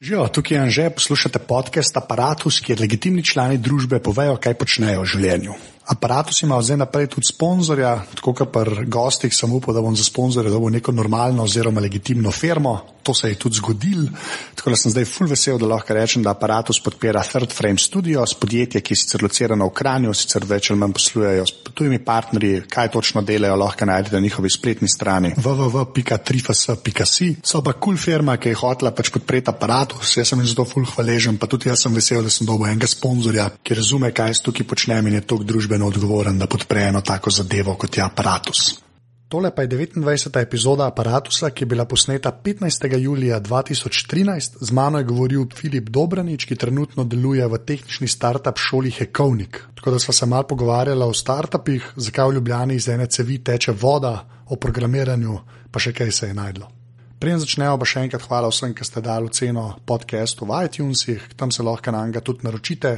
Živijo, tukaj je Anže, poslušate podcast Apparatus, kjer legitimni člani družbe povejo, kaj počnejo v življenju. Apparatus ima zdaj naprej tudi sponzorja, tako kot pri gostih, sem upal, da bom za sponzorja dobil neko normalno oziroma legitimno firmo. To se je tudi zgodil, tako da sem zdaj full vesel, da lahko rečem, da Apparatus podpira Third Frame Studios, podjetje, ki je sicer locirano v Kranju, sicer več ali manj poslujejo s tujimi partnerji, kaj točno delajo, lahko najdete na njihovi spletni strani www.trifas.si. So pa kul cool firma, ki je hotela pač podpreti Apparatus, jaz sem jim zato full hvaležen, pa tudi jaz sem vesel, da sem dobil enega sponzorja, ki razume, kaj jaz tukaj počnem in je tok družbe družbeno odgovoren, da podpre eno tako zadevo kot je aparatus. Tole pa je 29. epizoda aparatusa, ki je bila posneta 15. julija 2013. Z mano je govoril Filip Dobranič, ki trenutno deluje v tehnični startup šoli Hekovnik. Tako da smo se malo pogovarjali o startupih, zakaj v Ljubljani iz ene cevi teče voda, o programiranju, pa še kaj se je najdlo. Preden začnemo, pa še enkrat hvala vsem, ki ste dali ceno podcastu v iTunesih, tam se lahko na njega tudi naročite,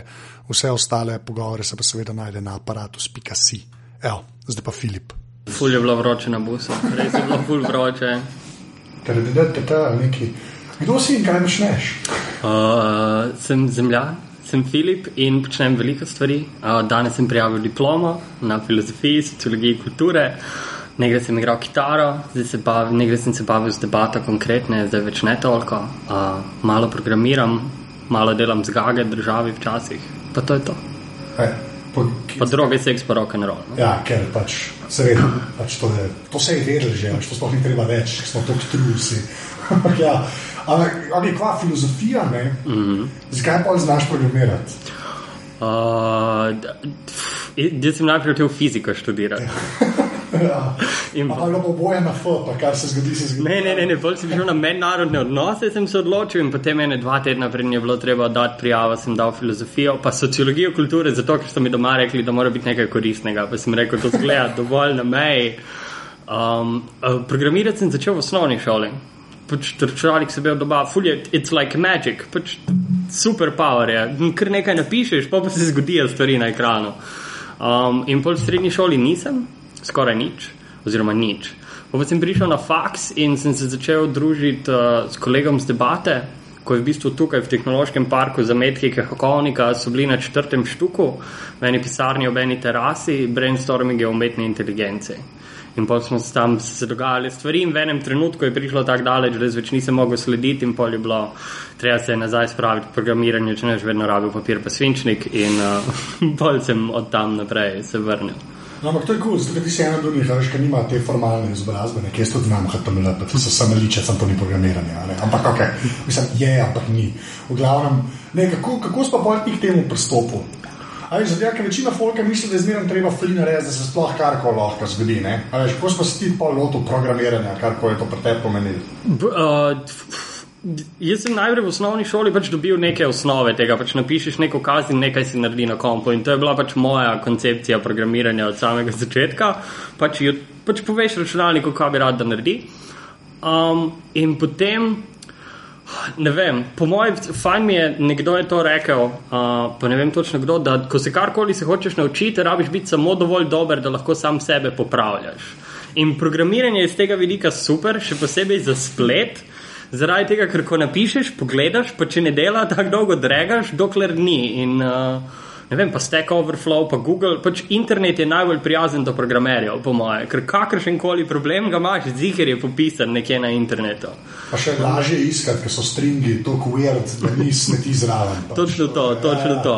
vse ostale pogovore se pa seveda najde na aparatus.si. Evo, zdaj pa Filip. Ful je bilo vroče na busu, res je bilo ful vroče. Kdo si in kaj počneš? Uh, sem zemlja, sem Filip in počnem veliko stvari. Uh, danes sem prijavil diplomo na filozofiji, sociologiji, kulture. Nekaj sem igral kitaro, zdaj se bavim, nekaj sem se bavil z debato konkretne, zdaj več ne toliko. Uh, malo programiram, malo delam z gage državi včasih, pa to je to. Hey, po, pa druge seks, pa rock and roll. No? Ja, ker pač se ve, pač to, je, to se je vedelo že, pač to sploh ni treba več, smo tako trusi. ja. Ampak, okay, kva filozofija, ne? Mm -hmm. Zakaj pa znaš programirati? Uh, jaz sem najprej hotel fiziko študirati. Ja. Ampak bilo boje na foto, kar se zgodi, se zgodi. Ne, ne, ne, ne bolj sem šel na mednarodne odnose, sem se odločil in potem ene dva tedna pred njim je bilo treba dati prijavo, sem dal filozofijo, pa sociologijo kulture, zato ker so mi doma rekli, da mora biti nekaj koristnega. Pa sem rekel, to zgleda dovolj na meji. Um, uh, programirati sem začel v osnovni šoli. Pač računalnik se je bil doma, full je, it's like magic, pač super power je. Ker nekaj napišeš, pa pa se zgodijo stvari na ekranu. Um, in pol v srednji šoli nisem, skoraj nič, oziroma nič. Pa sem prišel na faks in sem se začel družiti uh, s kolegom z debate, ko je v bistvu tukaj v tehnološkem parku za metke Hakovnika, so bili na četrtem štuku, v eni pisarni ob eni terasi, brainstorming o umetni inteligenci. In pa smo se tam se dogajali stvari, in v enem trenutku je prišlo tako daleč, da več nisem mogel slediti, in pol je bilo, treba se nazaj spraviti k programiranju, če ne že vedno rabil papir, pa svinčnik, in uh, pol sem od tam naprej se vrnil. No, ampak to je kul, cool, zato ti si ena od njih, ki nima te formalne izobrazbe, ki jaz tudi znam, HTML, pa ti so samo liče, sem to ni programiranje. Ampak ok, mislim, je, ampak ni. V glavnem, ne, kako, kako so pa bolj k temu pristopu? Zato, ker večina folka misli, da je zmerno treba flina res, da se sploh karkoli lahko zgodi. Kako smo se ti pa lotil programiranja, kar je to pri tebi pomenilo? Uh, Jaz sem najprej v osnovni šoli pač dobil neke osnove tega. Pač napišeš neko kazen, nekaj si naredi na kompu. In to je bila pač moja koncepcija programiranja od samega začetka. Pač, jo, pač poveš računalniku, kaj bi rad, da naredi. Um, in potem, ne vem, po mojem, fajn mi je, nekdo je to rekel, uh, pa ne vem točno kdo, da ko se karkoli se hočeš naučiti, rabiš biti samo dovolj dober, da lahko sam sebe popravljaš. In programiranje je z tega vidika super, še posebej za splet. Zaradi tega, ker ko napišeš, pogledaš, pa če ne dela, tako dolgo dregaš, dokler ni. In, uh, Ne vem, pa Stack Overflow, pa Google, pač internet je najbolj prijazen do programerjev, po moje, ker kakršen koli problem ga imaš, ziger je popisan nekje na internetu. Pa še lažje iskati, ker so stringi tako weird, da nisi smeti zraven. Pač. Točno to, točno ja, ja. to.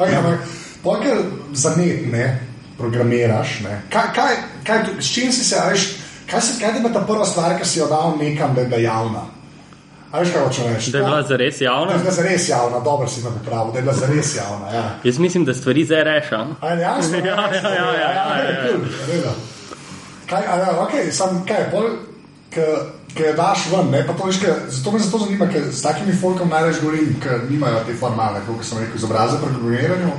okay, ampak, pojker zanet, ne, programiraš, ne, kaj, kaj, kaj, s čim si se, ajš, Kaj se kaj je ta prva stvar, ki si jo dal nekam, da je bila javna? Ali kaj hočeš reči? Da je bila zares javna? Da je bila zares javna, dobro si me popravil, da je bila zares javna. Ja. Jaz mislim, da stvari zdaj rešam. Ja, ja, ja, ja, ja. Kaj, a, ok, sam kaj, pol, ki je daš ven, ne, pa to veš, zato me zato zanima, ker s takimi folkom največ govorim, ker nimajo te formalne, kot sem rekel, izobraze pri programiranju.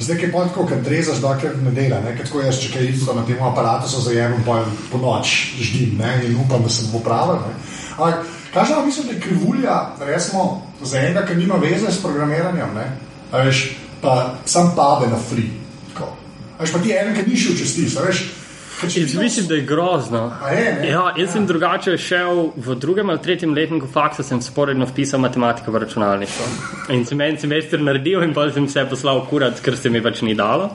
Zdaj je pa tako, ker drezaš, dokler ne dela. Ne? Tako jaz, če kaj isto na tem aparatu, so zajemem po, po noč, ždim ne? in upam, da se bo pravil. Ampak, kaj že mislim, da je krivulja, resmo, za enega, ki nima veze s programiranjem, veš, pa sam pade na free. Veš pa ti en, ki ni šel čez ti, veš. Jaz mislim, da je grozno. Je, ne? ja, jaz sem drugače šel v drugem ali tretjem letniku faksa, sem sporedno vpisal matematiko v računalništvo. In sem en semester naredil in pa sem se poslal kurat, ker se mi pač ni dalo.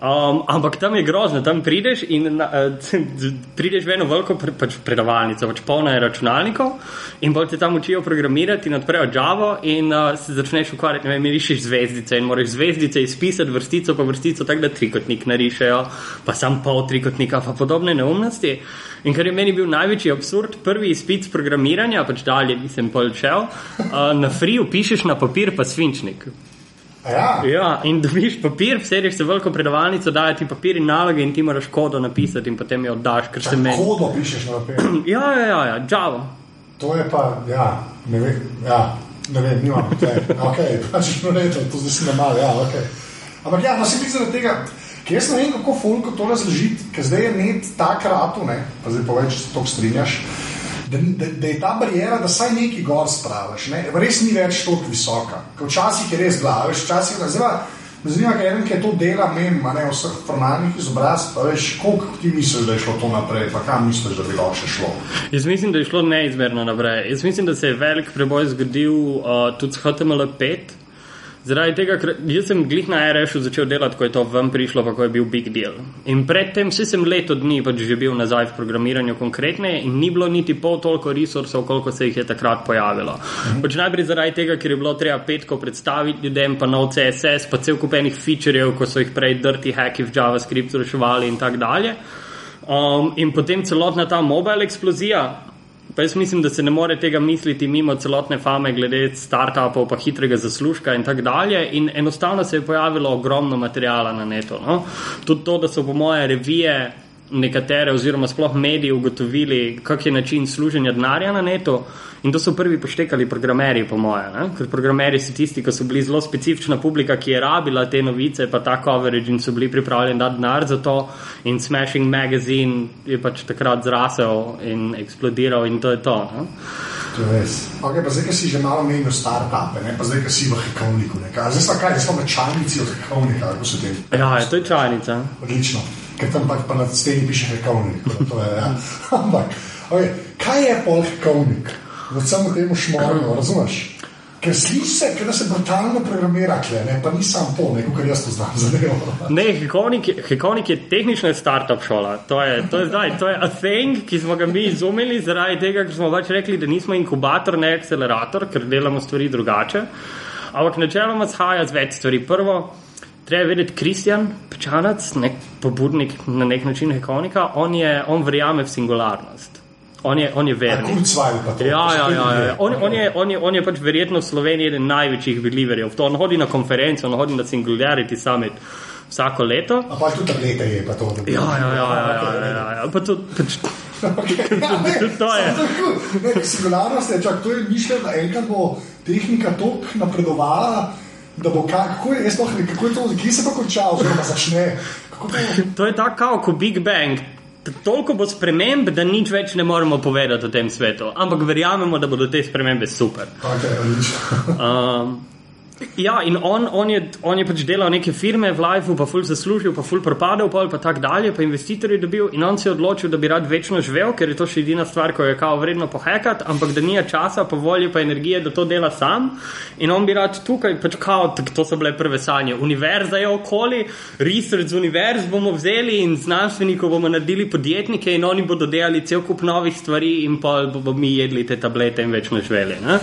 Um, ampak tam je grozno, tam prideš in na, uh, prideš v eno veliko pre, pač predavalnico, pač polno je računalnikov in bolj te tam učijo programirati odprejo Java in uh, se začneš ukvarjati, ne vem, rišeš zvezdice in moraš zvezdice izpisati vrstico po vrstico, tako da trikotnik narišejo, pa sam pol trikotnika, pa podobne neumnosti. In kar je meni bil največji absurd, prvi izpit programiranja, pač dalje nisem pol šel, uh, na free upišeš na papir pa svinčnik. Ja, Ja, in dobiš papir, sediš se v veliko predavalnico, dajo ti papir in naloge in ti moraš kodo napisati in potem jo oddaš, ker se meni. kodo pišeš na papir. Ja, ja, ja, ja, Java. To je pa, ja, ne vem, ja, ne vem, nimam te. Ok, pač no reče, to zdaj si na malo, ja, ok. Ampak ja, no si mi zaradi tega, ker jaz ne vem, kako folko to razložiti, ker zdaj je net ta kratu, ne, pa zdaj povej, če se to strinjaš. Da, da, da je ta barijera, da saj neki gor spraviš, ne? res ni več tako visoka. Ker Včasih je res glava, veš, včasih je zelo. Me zanima, kaj en, ki to dela, mem, ne vseh formalnih izobrazb, pa veš, koliko ti misliš, da je šlo to naprej, pa kam misliš, da bi lahko še šlo. Jaz mislim, da je šlo neizmerno naprej. Jaz mislim, da se je velik preboj zgodil uh, tudi s HTML5. Zaradi tega, ker jaz sem glih na RF-u začel delati, ko je to ven prišlo, pa ko je bil big deal. In predtem vsi sem leto dni pač že bil nazaj v programiranju konkretne in ni bilo niti pol toliko resursov, koliko se jih je takrat pojavilo. Pač najprej zaradi tega, ker je bilo treba petko predstaviti ljudem, pa nov CSS, pa cel kupenih featurejev, ko so jih prej dirty hacki v JavaScript reševali in tako dalje. Um, in potem celotna ta mobile eksplozija. Pa jaz mislim, da se ne more tega misliti mimo celotne fame glede startupov, pa hitrega zaslužka in tako dalje. In enostavno se je pojavilo ogromno materijala na netu. No? Tudi to, da so po moje revije nekatere oziroma sploh mediji ugotovili, kak je način služenja denarja na netu. In to so prvi poštekali programeri, po moje. Ne? Ker programeri so tisti, ki so bili zelo specifična publika, ki je rabila te novice, pa ta coverage in so bili pripravljeni dati denar za to. In Smashing Magazine je pač takrat zrasel in eksplodiral in to je to. Ne? To je res. Okay, pa zdaj, ki si že malo menil startupe, ne? pa zdaj, ki si v hekovniku. ne. Kaj, Zdaj smo kaj, zdaj smo v čajnici od hekovnika, kako se tem. Ja, je to je čajnica. Odlično, ker tam pač pa na steni piše da je, Ja. Ampak, okay, kaj je pol hekovnik? V celem temu šmorju, razumeš? Ker sliši se, da se brutalno programira, kle, pa ni sam to, ne, kot jaz to znam zadevo. Ne, Hekovnik, je- je tehnična startup šola. To je, to je zdaj, to je a thing, ki smo ga mi izumili zaradi tega, ker smo pač rekli, da nismo inkubator, ne akcelerator, ker delamo stvari drugače. Ampak načeloma shaja z več stvari. Prvo, treba vedeti, Kristjan Pečanac, nek pobudnik na nek način Hekovnika, on, je, on verjame v singularnost. On je, on je vernik. Ja, ja, ja, ja. On, on, je, on, je, on je pač verjetno v Sloveniji eden največjih believerjev. To on hodi na konferenco, on hodi na Singularity Summit vsako leto. A pa tudi tablete je pa to. da- Ja, ja, ja, ja, ja, ja, ja. Pa to, pač, Ja, ne, To je. Singularnost je, čak, to je mišljeno, da enkrat bo tehnika toliko napredovala, da bo ka- kako je, sploh ne, kako je to, kje se pa konča, oziroma začne. To, je tako kao kot Big Bang. Toliko bo sprememb, da nič več ne moremo povedati o tem svetu. Ampak verjamemo, da bodo te spremembe super. okay. Um, ja, in on, on, je, on je pač delal neke firme v Lifeu, pa ful zaslužil, pa ful propadel, pol pa tako dalje, pa investitorje dobil. In on se je odločil, da bi rad večno živel, ker je to še edina stvar, ko je kao vredno pohekati, ampak da nija časa, pa volje, pa energije, da to dela sam. In on bi rad tukaj, pač kao, to so bile prve sanje. Univerza je okoli, research z univerz bomo vzeli in znanstvenikov bomo naredili podjetnike in oni bodo delali cel kup novih stvari in pa bomo mi jedli te tablete in večno živeli. Ne?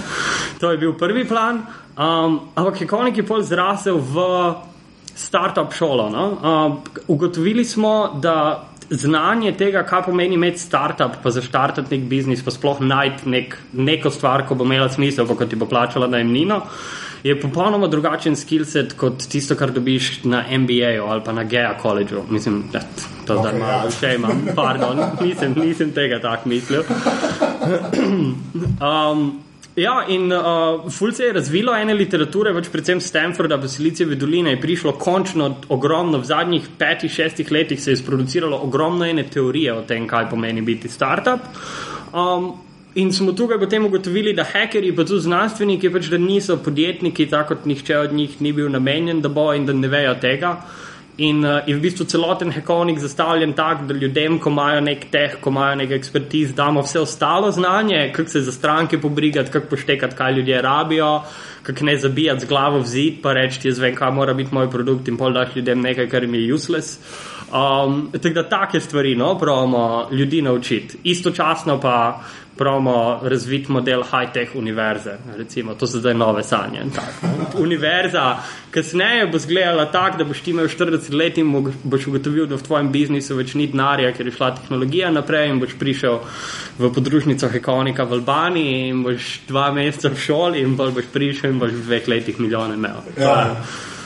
To je bil prvi plan. Um, ampak Hekovnik je pol zrasel v startup šolo. No? Um, ugotovili smo, da znanje tega, kaj pomeni imeti startup, pa zaštartati nek biznis, pa sploh najti nek, neko stvar, ko bo imela smisel, pa ko ti bo plačala najemnino. Je popolnoma drugačen skillset kot tisto, kar dobiš na MBA-ju ali pa na GEA koledžu. Mislim, da to zdaj Ok, malo ja. še imam, pardon, nisem, nisem tega tako mislil. Um, ja, in uh, ful se je razvilo ene literature, več predvsem Stanforda, pa Silicijeve doline je prišlo končno ogromno, v zadnjih petih, šestih letih se je sproduciralo ogromno ene teorije o tem, kaj pomeni biti startup. Um, in smo tukaj potem ugotovili, da hekerji, pa tudi znanstveniki, pač da niso podjetniki, tako kot nihče od njih ni bil namenjen, da bo in da ne vejo tega. In uh, je v bistvu celoten hekovnik zastavljen tako, da ljudem, ko imajo nek teh, ko imajo nek ekspertiz, damo vse ostalo znanje, kako se za stranke pobrigati, kako poštekati, kaj ljudje rabijo, kako ne zabijati z glavo v zid, pa reči, jaz vem, kaj mora biti moj produkt in pol daš ljudem nekaj, kar jim je useless. Um, tako da take stvari, no, pravimo ljudi naučiti. Istočasno pa pravimo razviti model high-tech univerze. Recimo, to so zdaj nove sanje. Univerza, kasneje bo zgledala tako, da boš ti imel 40 let in boš ugotovil, da v tvojem biznisu več ni denarja, ker je šla tehnologija naprej in boš prišel v podružnico Hekonika v Albaniji in boš dva meseca v šoli in boš prišel in boš v dveh letih milijone imel. Ja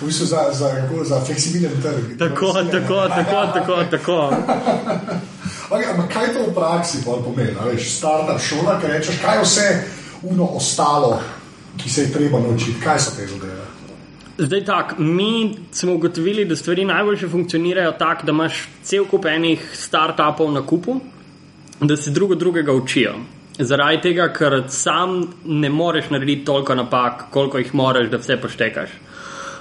v bistvu za, za, za fleksibilen trg. Tako, tako, tako, tako, tako. Okay, ampak kaj to v praksi pomeni? Veš, startup šola, ki rečeš, kaj vse uno ostalo, ki se je treba naučiti, kaj so te zadeve. Zdaj tako, mi smo ugotovili, da stvari najboljše funkcionirajo tako, da imaš cel kup enih startupov na kupu, da se drugo drugega učijo. Zaradi tega, ker sam ne moreš narediti toliko napak, koliko jih moraš, da vse poštekaš.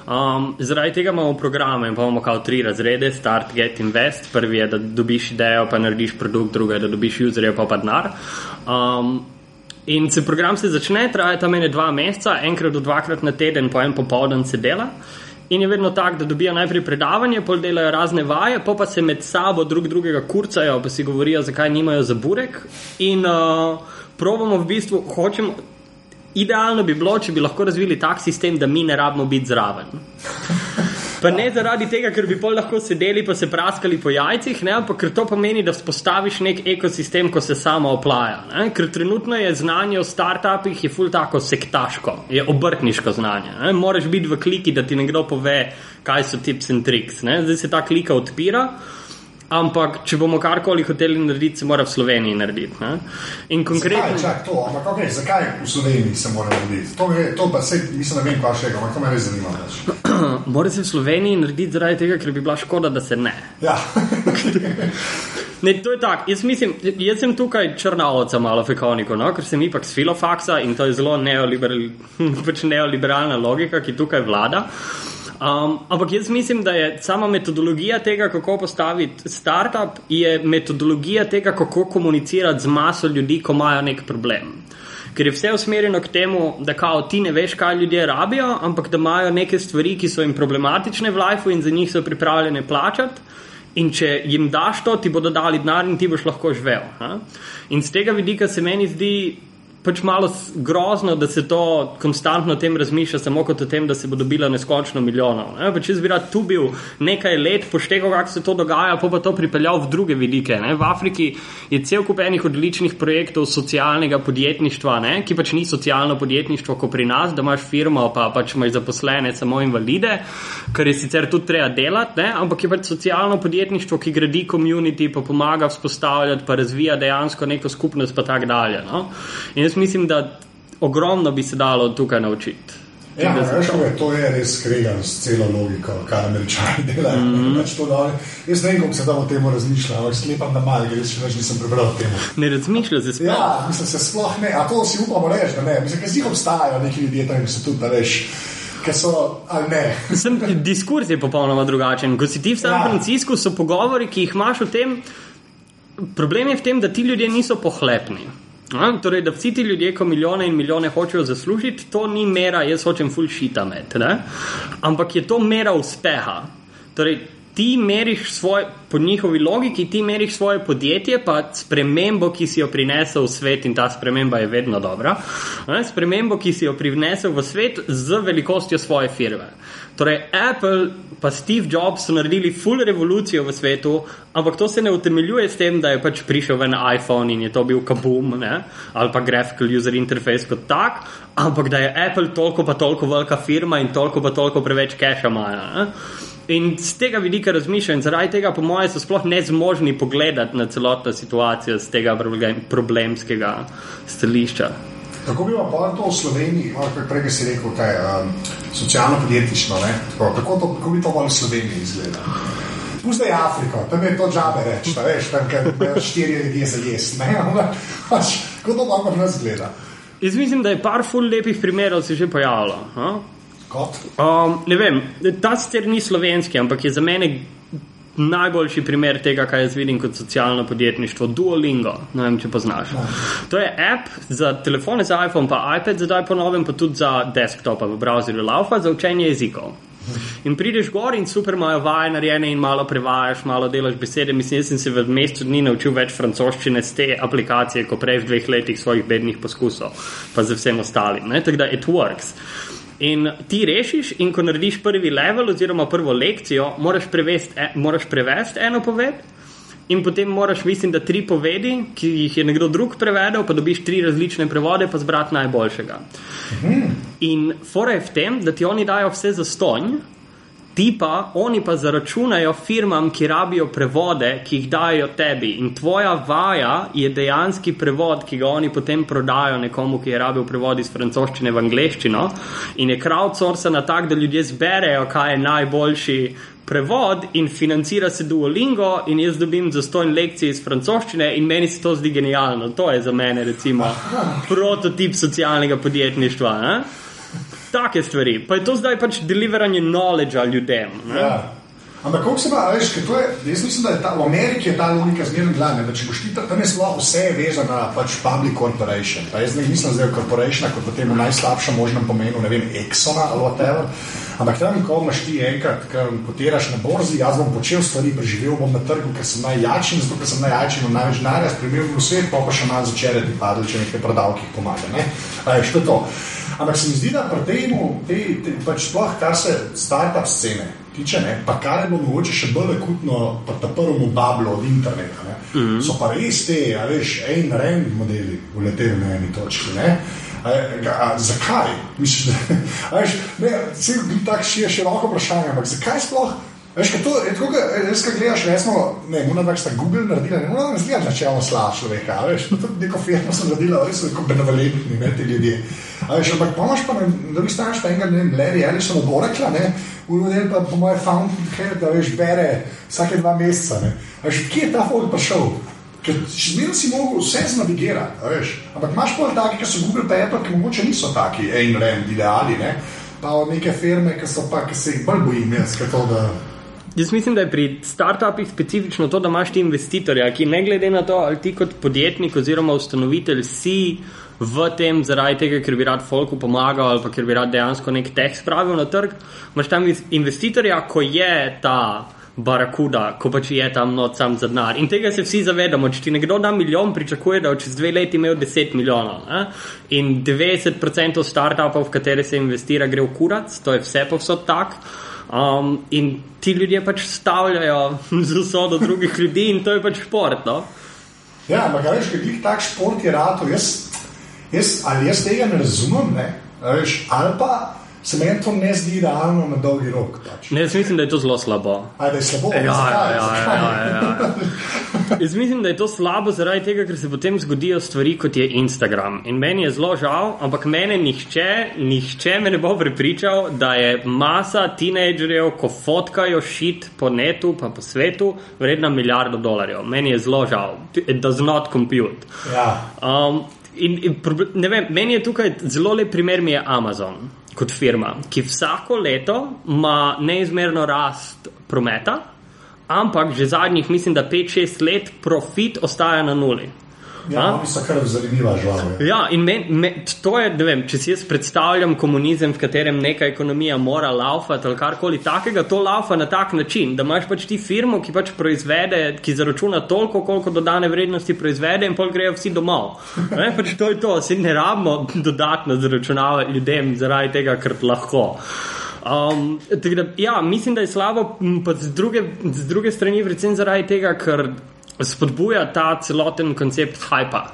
Um, zaradi tega imamo programe, imamo kao tri razrede: Start, Get, Invest. Prvi je, da dobiš idejo, pa narediš produkt, drugi je, da dobiš userje, pa pa denar. Um, in se program se začne, traja tam ene dva meseca, enkrat do dvakrat na teden, po en popoldan se dela. In je vedno tako, da dobijo najprej predavanje, pol delajo razne vaje, pa pa se med sabo drug drugega kurcajo, pa si govorijo, zakaj nimajo za burek. In uh, probamo v bistvu, hočemo, Idealno bi bilo, če bi lahko razvili tak sistem, da mi ne rabimo biti zraven. Pa ne zaradi tega, ker bi pol lahko sedeli pa se praskali po jajcih, ne, ampak ker to pomeni, da vzpostaviš nek ekosistem, ko se samo oplaja. Ne. Ker trenutno je znanje o startupih je ful tako sektaško, je obrtniško znanje. Ne. Moraš biti v kliki, da ti nekdo pove, kaj so tips in triks. Ne. Zdaj se ta klika odpira. Ampak, če bomo karkoli hoteli narediti, se mora v Sloveniji narediti. Ne? In konkretno. Zakaj, čak, to, ampak, okay, zakaj v Sloveniji se mora narediti? To, je, to pa se, mislim, ne vem, kaj še je, ampak to me res zanima. mora se v Sloveniji narediti zaradi tega, ker bi bila škoda, da se ne. Ja. ne, to je tako. Jaz, jaz sem tukaj črna oca, malo fekoniko, no? ker sem ipak s filofaksa in to je zelo neoliberal, pač neoliberalna logika, ki tukaj vlada. Um, ampak jaz mislim, da je sama metodologija tega, kako postaviti startup, je metodologija tega, kako komunicirati z maso ljudi, ko imajo nek problem. Ker je vse usmerjeno k temu, da kao ti ne veš, kaj ljudje rabijo, ampak da imajo neke stvari, ki so jim problematične v lifeu in za njih so pripravljene plačati. In če jim daš to, ti bodo dali denar in ti boš lahko živel. Ha? In z tega vidika se meni zdi pač malo grozno, da se to konstantno o tem razmišlja, samo kot o tem, da se bo dobila neskončno milijonov. Ne? Če bi rad tu bil nekaj let, poštekal, kako se to dogaja, pa pa to pripeljal v druge vidike. Ne? V Afriki je cel kup enih odličnih projektov socialnega podjetništva, ne? ki pač ni socialno podjetništvo, kot pri nas, da imaš firmo, pa pač imaš zaposlene, samo invalide, kar je sicer tudi treba delati, ne? ampak je pač socialno podjetništvo, ki gradi komunity, pa pomaga vzpostavljati, pa razvija dejansko neko skupnost, pa tako dalje. No? Jaz mislim, da ogromno bi se dalo tukaj naučiti. Ja, veš, je, to je res skregano s celo logiko, kar američani delajo. Mm -hmm. Jaz ne vem, kako se tam o tem razmišlja, ampak sklepam, da malo, ker še več nisem prebral o tem. Ne razmišlja se sploh. Ja, mislim, se sploh ne, a to si upamo reči, da ne. Mislim, ker zdi obstajajo neki ljudje, tam se tudi reš. So, Sem, diskurs je popolnoma drugačen. Ko si ti v San ja. Franciscu, so pogovori, ki jih imaš o tem. Problem je v tem, da ti ljudje niso pohlepni. A, torej, da vsi ti ljudje, ko milijone in milijone hočejo zaslužiti, to ni mera, jaz hočem full shita med, ne? ampak je to mera uspeha. Torej, ti meriš svoje, po njihovi logiki, ti meriš svoje podjetje, pa spremembo, ki si jo prinesel v svet, in ta sprememba je vedno dobra. Ne? Spremembo, ki si jo prinesel v svet z velikostjo svoje firme. Torej, Apple pa Steve Jobs so naredili full revolucijo v svetu, ampak to se ne utemeljuje s tem, da je pač prišel ven iPhone in je to bil kaboom, ne? ali pa graphical user interface kot tak, ampak da je Apple toliko pa toliko velika firma in toliko pa toliko preveč cache imajo. In z tega vidika razmišljam, in zaradi tega, po mojem, so sploh nezmožni pogledati na celotno situacijo z tega problemskega stališča. Kako bi vam to v Sloveniji, kako prej si rekel, kaj, um, socialno podjetništvo, kako, kako, to, kako bi to v Sloveniji izgledalo? Pusti Afriko, tam je to džabe reči, da veš, tam je štiri ljudi za jesti. Pač, kako to lahko nas gleda? Jaz mislim, da je par ful lepih primerov se že pojavilo. Ha? Kot? Um, ne vem, ta sicer ni slovenski, ampak je za mene najboljši primer tega, kaj jaz vidim kot socialno podjetništvo. Duolingo, ne vem, če poznaš. To je app za telefone, za iPhone, pa iPad, zdaj po novem, pa tudi za desktop, v browserju Laufa za učenje jezikov. In prideš gor in super imajo vaje narejene in malo prevajaš, malo delaš besede. Mislim, jaz sem se v mesecu dni naučil več francoščine z te aplikacije, kot prej v dveh letih svojih bednih poskusov, pa z vsem ostalim. ne. Tako da it works. In ti rešiš, in ko narediš prvi level oziroma prvo lekcijo, moraš prevesti, e, moraš prevesti eno poved. In potem moraš, mislim, da tri povedi, ki jih je nekdo drug prevedel, pa dobiš tri različne prevode, pa zbrati najboljšega. In fora je v tem, da ti oni dajo vse za stonj, ti pa, oni pa zaračunajo firmam, ki rabijo prevode, ki jih dajo tebi. In tvoja vaja je dejanski prevod, ki ga oni potem prodajo nekomu, ki je rabil prevod iz francoščine v angleščino. In je crowdsourcena tako, da ljudje zberejo, kaj je najboljši prevod in financira se Duolingo in jaz dobim zastojn lekcije iz francoščine in meni se to zdi genialno. To je za mene recimo prototip socialnega podjetništva. Ne? Take stvari. Pa je to zdaj pač deliveranje knowledge ljudem. Ne? Ja. Ampak kako se pa, veš, to je, jaz mislim, da je ta, v Ameriki je ta logika zmerno glavna, da če boš ti ta- tam je sploh vse je vezano na pač public corporation. Pa jaz ne mislim zdaj v corporation kot v tem najslabšem možnem pomenu, ne vem, Exxona ali whatever. Ampak tam, ko imaš ti enkrat, ko kotiraš na borzi, jaz bom počel stvari, preživel bom na trgu, ker sem najjačji, in zato ker sem najjačji, imam največ denarja, spremljal bom svet, pa pa še malo začere ti padli, če nekaj prodavkih pomaga. Ne? A je to. Ampak se mi zdi, da pri tem, te, te, pač sploh kar se start-up scene tiče, ne, pa kar je mogoče še bolj akutno, pa ta prvemu bablu od interneta, ne, mm -hmm. so pa res te, a veš, en rand modeli uleteli na eni točki. Ne. A, a, zakaj? Misliš, da, a veš, ne, tako še široko vprašanje, ampak zakaj sploh? Veš, kaj to je tako, da res, kaj gledaš, resno, ne, mora da sta Google naredila, ne mora da zgleda načelno slab človeka, a veš, no, tudi neko firmo sem naredila, res so tako benevolentni, ne, ti ljudje. Veš, ampak pa imaš pa na drugi strani pa enega, ne Larry Ellison od Oracle, ne, model pa po moje Fountainhead, da veš, bere vsake dva meseca, ne. Veš, kje je ta folk prišel? Ker še zmeraj si mogel vse znavigirati, veš. Ampak imaš pa taki, ki so Google pa Apple, ki mogoče niso taki, en rem, ideali, ne. Pa neke firme, ki so pa, ki se jih bolj bojim, jaz, ker to, da Jaz mislim, da je pri startupih specifično to, da imaš ti investitorja, ki ne glede na to, ali ti kot podjetnik oziroma ustanovitelj si v tem zaradi tega, ker bi rad folku pomagal ali pa ker bi rad dejansko nek teh spravil na trg, imaš tam investitorja, ko je ta barakuda, ko pač je tam not sam za denar. In tega se vsi zavedamo. Če ti nekdo da milijon, pričakuje, da bo čez dve leti imel 10 milijonov. Ne? In 90% startupov, v katere se investira, gre v kurac, to je vse povsod tak. Um, in ti ljudje pač stavljajo z usodo drugih ljudi, in to je pač šport. No? Ja, ampak a veš, kaj tak šport je rado. Jaz, jaz, ali jaz tega ne razumem, ne? A Veš, ali pa se meni to ne zdi realno na dolgi rok. Pač. Ne, jaz mislim, da je to zelo slabo. Ali da je slabo? Ja, ja, Zakaj? ja, Zakaj? ja, ja, ja. Jaz mislim, da je to slabo zaradi tega, ker se potem zgodijo stvari, kot je Instagram. In meni je zelo žal, ampak mene nihče, nihče me ne bo prepričal, da je masa tinejdžerjev, ko fotkajo šit po netu, pa po svetu, vredna milijardo dolarjev. Meni je zelo žal. It does not compute. Ja. Um, in, in, ne vem, meni je tukaj zelo lep primer, mi je Amazon kot firma, ki vsako leto ima neizmerno rast prometa, ampak že zadnjih, mislim, da 5-6 let profit ostaja na nuli. Ja, oni so kar zanimiva žal. Ja. Ja, in men, me, to je, ne vem, če si jaz predstavljam komunizem, v katerem neka ekonomija mora laufati ali karkoli takega, to laufa na tak način, da imaš pač ti firmo, ki pač proizvede, ki zaračuna toliko, koliko dodane vrednosti proizvede in pol grejo vsi domov. Ne, pač to je to, si ne rabimo dodatno zaračunavati ljudem zaradi tega, ker lahko. Um, da, ja, mislim, da je slabo, pa z druge, z druge strani, predvsem zaradi tega, ker spodbuja ta celoten koncept hypa.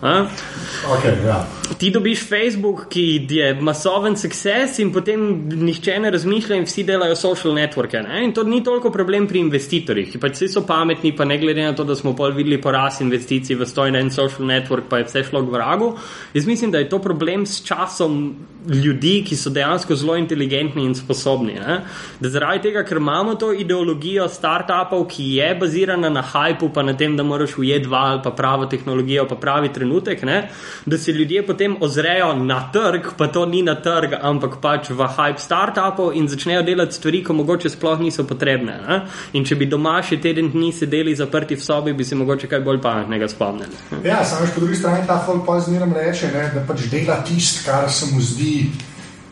Okay, ja. Ti dobiš Facebook, ki je masoven sukces, in potem nihče ne razmišlja, in vsi delajo social networke. Ne? In to ni toliko problem pri investitorjih, ki pač vsi so pametni, pa ne glede na to, da smo pol videli porast investicij v stojno en social network, pa je vse šlo k vragu. Jaz mislim, da je to problem s časom ljudi, ki so dejansko zelo inteligentni in sposobni. Ne? Da zaradi tega, ker imamo to ideologijo startupov, ki je bazirana na hypu, pa na tem, da moraš ujeti val, pa pravo tehnologijo, pa pravi trenutek trenutek, ne, da se ljudje potem ozrejo na trg, pa to ni na trg, ampak pač v hype startupov in začnejo delati stvari, ko mogoče sploh niso potrebne. Ne. In če bi doma še teden dni sedeli zaprti v sobi, bi se mogoče kaj bolj pametnega spomnili. Ja, samo po drugi strani ta folk pa zmeraj reče, ne, da pač dela tisto, kar se mu zdi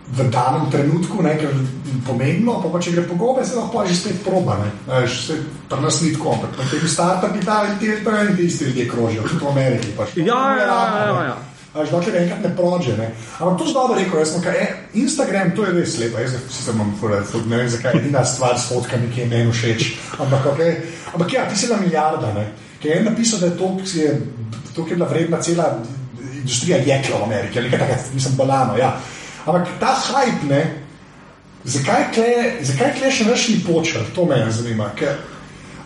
v danem trenutku nekaj pomembno, pa, pa če gre po gobe, se lahko že spet proba. Pri nas ni tako, ampak pri teh startupih ta ti ti isti ljudje krožijo, tudi v Ameriki. Pač. Ja, ja, ja, ja, ja. Až dokler enkrat ne prođe. Ne. Ampak to je dobro rekel, jaz sem kaj, e, Instagram, to je res lepo, jaz se imam furat, ne vem zakaj, edina stvar s fotkami, ki je meni všeč. Ampak, okay. ampak ja, na milijarda, ne. Ker je en napisal, da je to, ki je, to, ki je bila vredna cela industrija jekla v Ameriki, ali kaj takrat, nisem balano, ja. Ampak ta hype, ne, zakaj kle še več ni počel, to me zanima. Ker,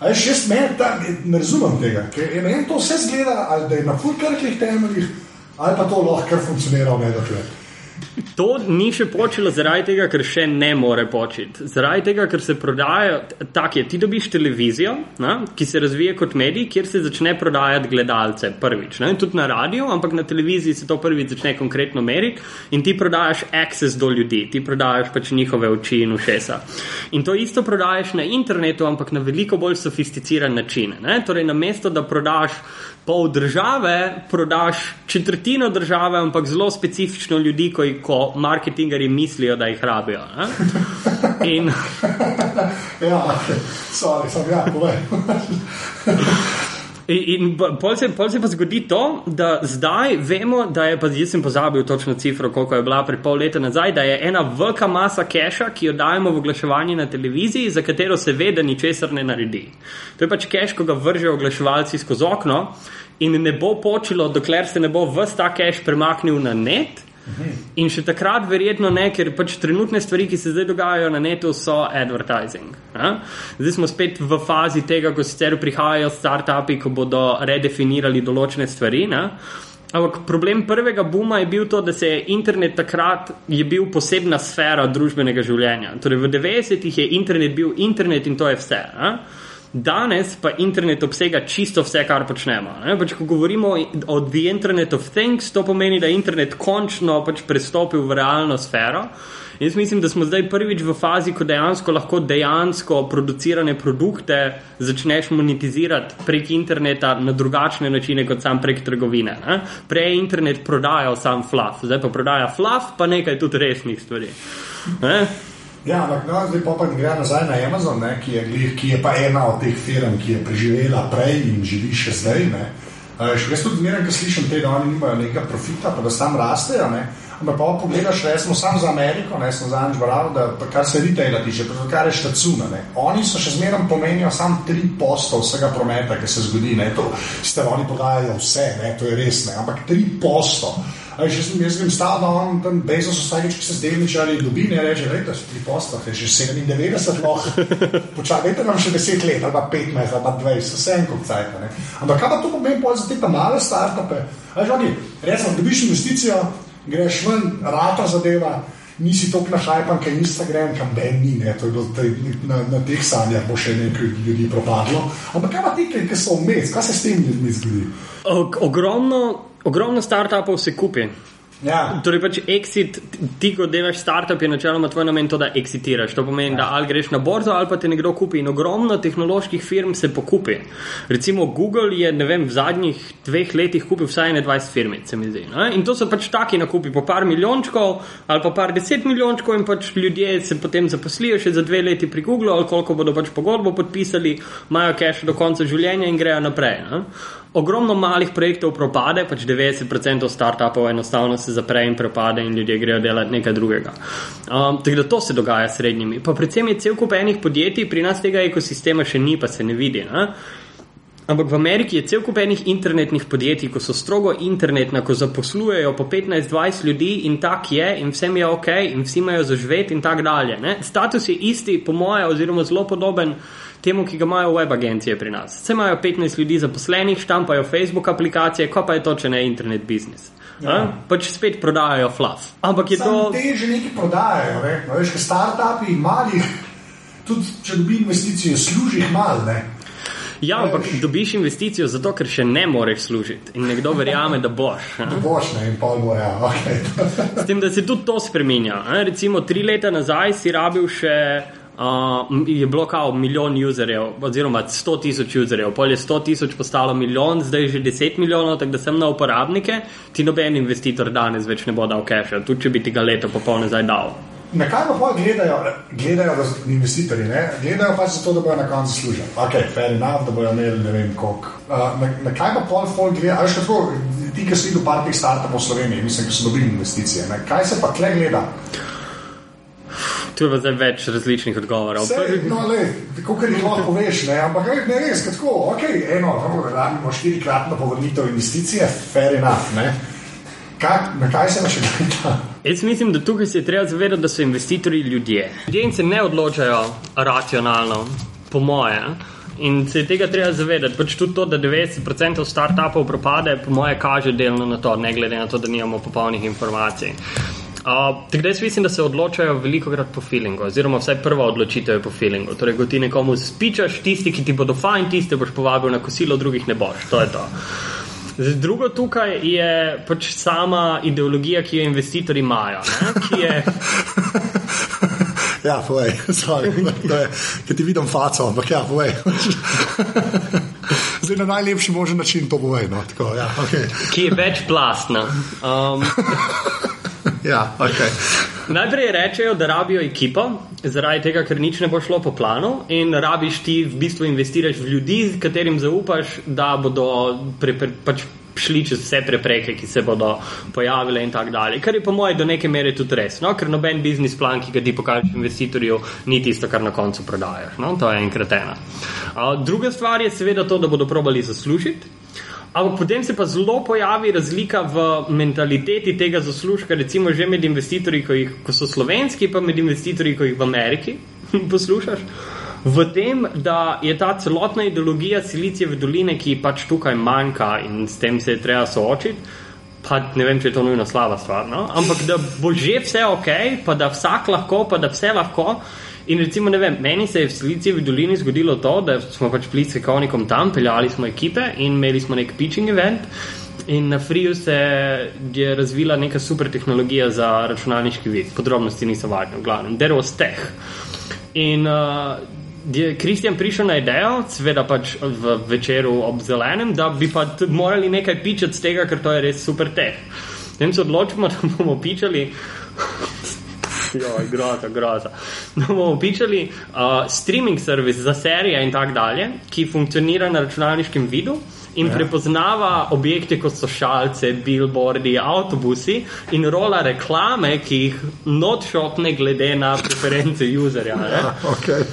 še jaz meni, ta, ne razumem tega, ker je meni to vse zgleda, ali da je na fulkrkih temeljih, ali pa to lahko funkcionira v nedokler. To ni še počelo zaradi tega, ker še ne more početi. Zaradi tega, ker se prodajajo, tako je, ti dobiš televizijo, na, ki se razvija kot medij, kjer se začne prodajati gledalce prvič. Ne, tudi na radiju, ampak na televiziji se to prvič začne konkretno meriti in ti prodajaš access do ljudi, ti prodajaš pač njihove oči in ušesa. In to isto prodajaš na internetu, ampak na veliko bolj sofisticiran način. Ne. Torej, na mesto, da prodaš pol države, prodaš četrtino države, ampak zelo specifično ljudi, ko, ko marketingari mislijo, da jih rabijo. In... ja, sorry, sem ja, povej. In pol se, pol se pa zgodi to, da zdaj vemo, da je, pa jaz sem pozabil točno cifro, koliko je bila pred pol leta nazaj, da je ena velika masa keša, ki jo dajemo v oglaševanje na televiziji, za katero se ve, da ničesar ne naredi. To je pač keš, ko ga vržejo oglaševalci skozi okno in ne bo počelo, dokler se ne bo vse ta keš premaknil na net. In še takrat, verjetno ne, ker pač trenutne stvari, ki se zdaj dogajajo na netu, so advertising. A? Zdaj smo spet v fazi tega, ko sicer prihajajo startupi, ko bodo redefinirali določene stvari. Ne? Ampak problem prvega buma je bil to, da se je internet takrat je bil posebna sfera družbenega življenja. Torej, v 90-ih je internet bil internet in to je vse. A? Danes pa internet obsega čisto vse, kar počnemo. Pač, ko govorimo o The Internet of Things, to pomeni, da je internet končno pač prestopil v realno sfero. Jaz mislim, da smo zdaj prvič v fazi, ko dejansko lahko dejansko producirane produkte začneš monetizirati prek interneta na drugačne načine kot sam prek trgovine. Ne? Prej je internet prodajal sam fluff, zdaj pa prodaja fluff, pa nekaj tudi resnih stvari. Ne? Ja, ampak no, zdaj pa gre nazaj na Amazon, ne, ki, je, ki je pa ena od teh firm, ki je preživela prej in živi še zdaj. Ne. Uh, še jaz tudi zmeraj, ko slišim te, da oni nimajo nekega profita, pa da sam rastejo. Ne. Ampak pa pogledaš, recimo, sam za Ameriko, ne sem zadnjič bral, da kar se retaila tiče, kar je štacuna. Ne. Oni so še zmeraj pomenijo sam 3% vsega prometa, ki se zgodi. Ne. To, ste oni podajajo vse, ne, to je res, ne. ampak 3%. Jaz, jaz grem stal, da no, on tam Bezos vsakeč, ki se z delničarji dobi, ne reče, da si pri postah, je že 97 lahko, počakajte nam še 10 let, ali pa 15, ali pa 20, vse en kup cajt. Ampak kaj pa to pomeni pol za te male startupe? Rečemo, dobiš investicijo, greš ven, rata zadeva nisi tako našajpan, kaj Instagram, kam ben ni, ne, to je bilo taj, na, na teh sanjah bo še nekaj ljudi propadlo. Ampak kaj pa ti, ki so vmes, kaj se s tem ljudmi zgodi? O, ogromno Ogromno startupov se kupi. Ja. Torej, pač exit, ti, ko delaš startup, je načeloma tvoj namen to, da exitiraš. To pomeni, ja. da ali greš na borzo, ali pa te nekdo kupi. In ogromno tehnoloških firm se pokupi. Recimo Google je vem, v zadnjih dveh letih kupil vsaj 21 firm, se mi zdi. Ne? In to so pač taki nakupi, po par milijončkov ali pa par deset milijončkov, in pač ljudje se potem zaposlijo še za dve leti pri Google, ali koliko bodo pač pogodbo podpisali, imajo cache do konca življenja in grejo naprej. Ne? Ogromno malih projektov propade, pač 90% startupov enostavno se zapre in propade in ljudje grejo delati nekaj drugega. Um, tako da to se dogaja s srednjimi. Pa predvsem je cel kup enih podjetij, pri nas tega ekosistema še ni, pa se ne vidi. Ne? Ampak v Ameriki je cel kup enih internetnih podjetij, ko so strogo internetna, ko zaposlujejo po 15-20 ljudi in tak je, in vsem je ok, in vsi imajo zaživeti in tako dalje. Ne? Status je isti, po moje, oziroma zelo podoben temu, ki ga imajo web agencije pri nas. Vse imajo 15 ljudi zaposlenih, štampajo Facebook aplikacije, ko pa je to, če ne internet biznis. Ja. Pač spet prodajajo fluff. Ampak je Sam to. Te že nekaj prodajajo, ne? no, veš, startupi, mali, tudi če dobi investicije, služi jih malo. Ja, ampak dobiš investicijo zato, ker še ne moreš služiti in nekdo verjame, da boš. a? Boš ne in pol bo, ja, ok. S tem, da se tudi to spremenja. a. Recimo tri leta nazaj si rabil še. Uh, je bilo kao milijon userjev, oziroma 100 tisoč userjev, pol je 100 tisoč postalo milijon, zdaj je že 10 milijonov, tako da sem na uporabnike, ti noben investitor danes več ne bo dal cache, tudi če bi ti ga leto popolno nazaj dal. Na kaj pa pol gledajo, gledajo raz- investitorji? Ne? Gledajo pač zato, da bodo na koncu služili. Ok, fair enough, da bodo imeli ne vem koliko. Uh, na, na kaj pa pol folk gleda? A veš, kako ti, ki si videl par teh startupov v Sloveniji, mislim, ki so dobili investicije. Ne? Kaj se pa tle gleda? Tu je zdaj več različnih odgovorov. Sej, no, le, tako kar jih lahko poveš, ne, ampak ne, ne res, tako, ok, eno, rabimo štirikratno povrnitev investicije, fair enough, ne. Kaj, na kaj se pa še gleda? Jaz mislim, da tukaj se je treba zavedati, da so investitorji ljudje. Ljudje se ne odločajo racionalno, po moje. In se je tega treba zavedati. Pač tudi to, da 90% startupov propade, po moje, kaže delno na to, ne glede na to, da nimamo popolnih informacij. Uh, tako da jaz mislim, da se odločajo veliko krat po feelingu, oziroma vsaj prva odločitev je po feelingu. Torej, ko ti nekomu spičaš, tisti, ki ti bodo fajn, tiste boš povabil na kosilo, drugih ne boš. To je to. Zdaj, drugo tukaj je pač sama ideologija, ki jo investitorji imajo. Je, Ja, povej, sorry, je, ker ti vidim faco, ampak ja, povej. Zdaj na najlepši možen način to povej, no, tako, ja, ok. ki je večplastna. Um, Ja, ok. najprej rečejo, da rabijo ekipo, zaradi tega, ker nič ne bo šlo po planu, in rabiš ti v bistvu investiraš v ljudi, katerim zaupaš, da bodo pre, pre, pač šli čez vse prepreke, ki se bodo pojavile in tako dalje. Kar je po mojem do neke mere tudi res, no? ker noben biznis plan, ki ga ti pokažeš investitorju, ni tisto, kar na koncu prodajaš. No? To je enkrat ena. Uh, druga stvar je seveda to, da bodo probali zaslužiti. Ampak potem se pa zelo pojavi razlika v mentaliteti tega zaslužka, recimo že med investitorji, ko, jih, ko so slovenski, pa med investitorji, ko jih v Ameriki poslušaš. V tem, da je ta celotna ideologija Silicijeve doline, ki pač tukaj manjka in s tem se je treba soočiti, pa ne vem, če je to nujno slaba stvar, no? ampak da bo že vse ok, pa da vsak lahko, pa da vse lahko. In recimo, ne vem, meni se je v Silicijevi dolini zgodilo to, da smo pač bili s Konikom tam, peljali smo ekipe in imeli smo nek pitching event. In na Friju se je razvila neka super tehnologija za računalniški vid. Podrobnosti niso važne, v glavnem. There was tech. In uh, je Kristjan prišel na idejo, seveda pač v večeru ob zelenem, da bi pa morali nekaj pičati z tega, ker to je res super tech. Potem se odločimo, da bomo pičali. Joj, groza, groza. Da bomo pičali uh, streaming servis za serije in tako dalje, ki funkcionira na računalniškem vidu. In ja. prepoznava objekte kot so šalce, billboardi, avtobusi in rola reklame, ki jih notšopne glede na preference userja. ne. okay.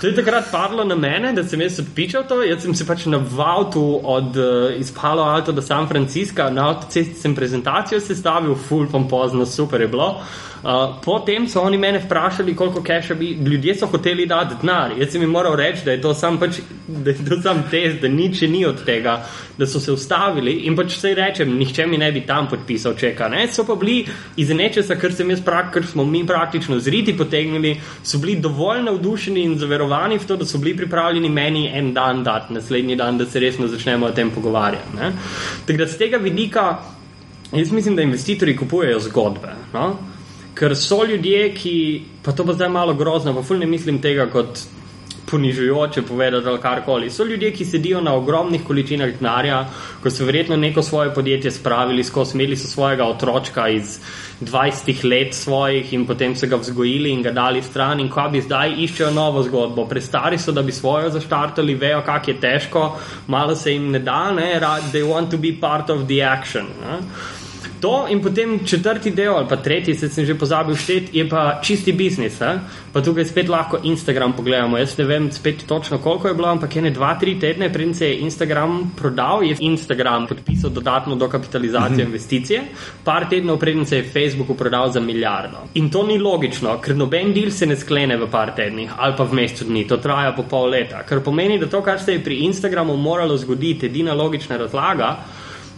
To je takrat padlo na mene, da sem jaz odpičal to. Jaz sem se pač na Vautu od uh, iz Palo Alto do San Francisca, na avtocesti sem prezentacijo sestavil, full pompozno, super je bilo. Uh, potem so oni mene vprašali, koliko keša bi ljudje hoteli dati denar. Jaz sem jim moral reči, da je to sam, pač, da je to sam test, da nič ni od tega, da so se ustavili in pač vse rečem, nihče mi ne bi tam podpisal čeka. Ne? So pa bili iz nečesa, kar, sem jaz prak, kar smo mi praktično zriti potegnili, so bili dovolj navdušeni in zaverovani v to, da so bili pripravljeni meni en dan dati, naslednji dan, da se resno začnemo o tem pogovarjati. ne. Tako da z tega vidika, jaz mislim, da investitorji kupujejo zgodbe. No? Ker so ljudje, ki, pa to pa zdaj malo grozno, pa ful ne mislim tega kot ponižujoče povedati ali karkoli. So ljudje, ki sedijo na ogromnih količinah denarja, ko so verjetno neko svoje podjetje spravili imeli so svojega otročka iz 20 let svojih in potem so ga vzgojili in ga dali stran in ko bi zdaj iščejo novo zgodbo. Prestari so, da bi svojo zaštartali, vejo, kak je težko, malo se jim ne da, ne, they want to be part of the action. Ne. To in potem četrti del ali pa tretji, se sem že pozabil šteti, je pa čisti biznis. Eh? Pa tukaj spet lahko Instagram pogledamo. Jaz ne vem spet točno koliko je bilo, ampak ene dva, tri tedne, preden se je Instagram prodal, je Instagram podpisal dodatno dokapitalizacijo mm -hmm. investicije, par tednov preden se je Facebooku prodal za milijardo. In to ni logično, ker noben del se ne sklene v par tednih ali pa v mesecu dni, to traja po pol leta. Kar pomeni, da to, kar se je pri Instagramu moralo zgoditi, edina logična razlaga,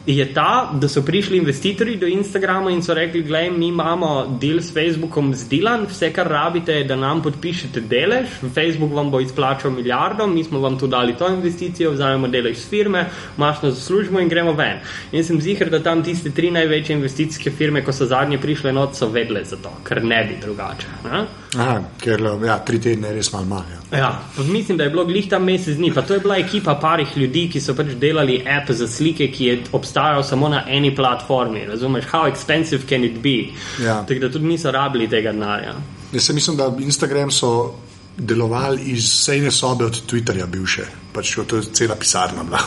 je ta, da so prišli investitorji do Instagrama in so rekli: Glej, mi imamo del s Facebookom zdelan, vse, kar rabite, je, da nam podpišete delež, Facebook vam bo izplačal milijardo, mi smo vam tu dali to investicijo, vzamemo delež z firme, mašno zaslužimo in gremo ven. In sem zihar, da tam tiste tri največje investicijske firme, ko so zadnje prišle not, so vedle za to, ker ne bi drugače. Ne? Aha, ker ja, tri tedne je res malo manj. Ja. Ja, mislim, da je bilo glih tam mesec dni, pa to je bila ekipa parih ljudi, ki so pač delali app za slike, ki je obstajal samo na eni platformi. Razumeš, how expensive can it be? Ja. Tako da tudi niso rabili tega denarja. Jaz mislim, da Instagram so delovali iz sejne sobe od Twitterja, bivše. Pač to je cela pisarna bila.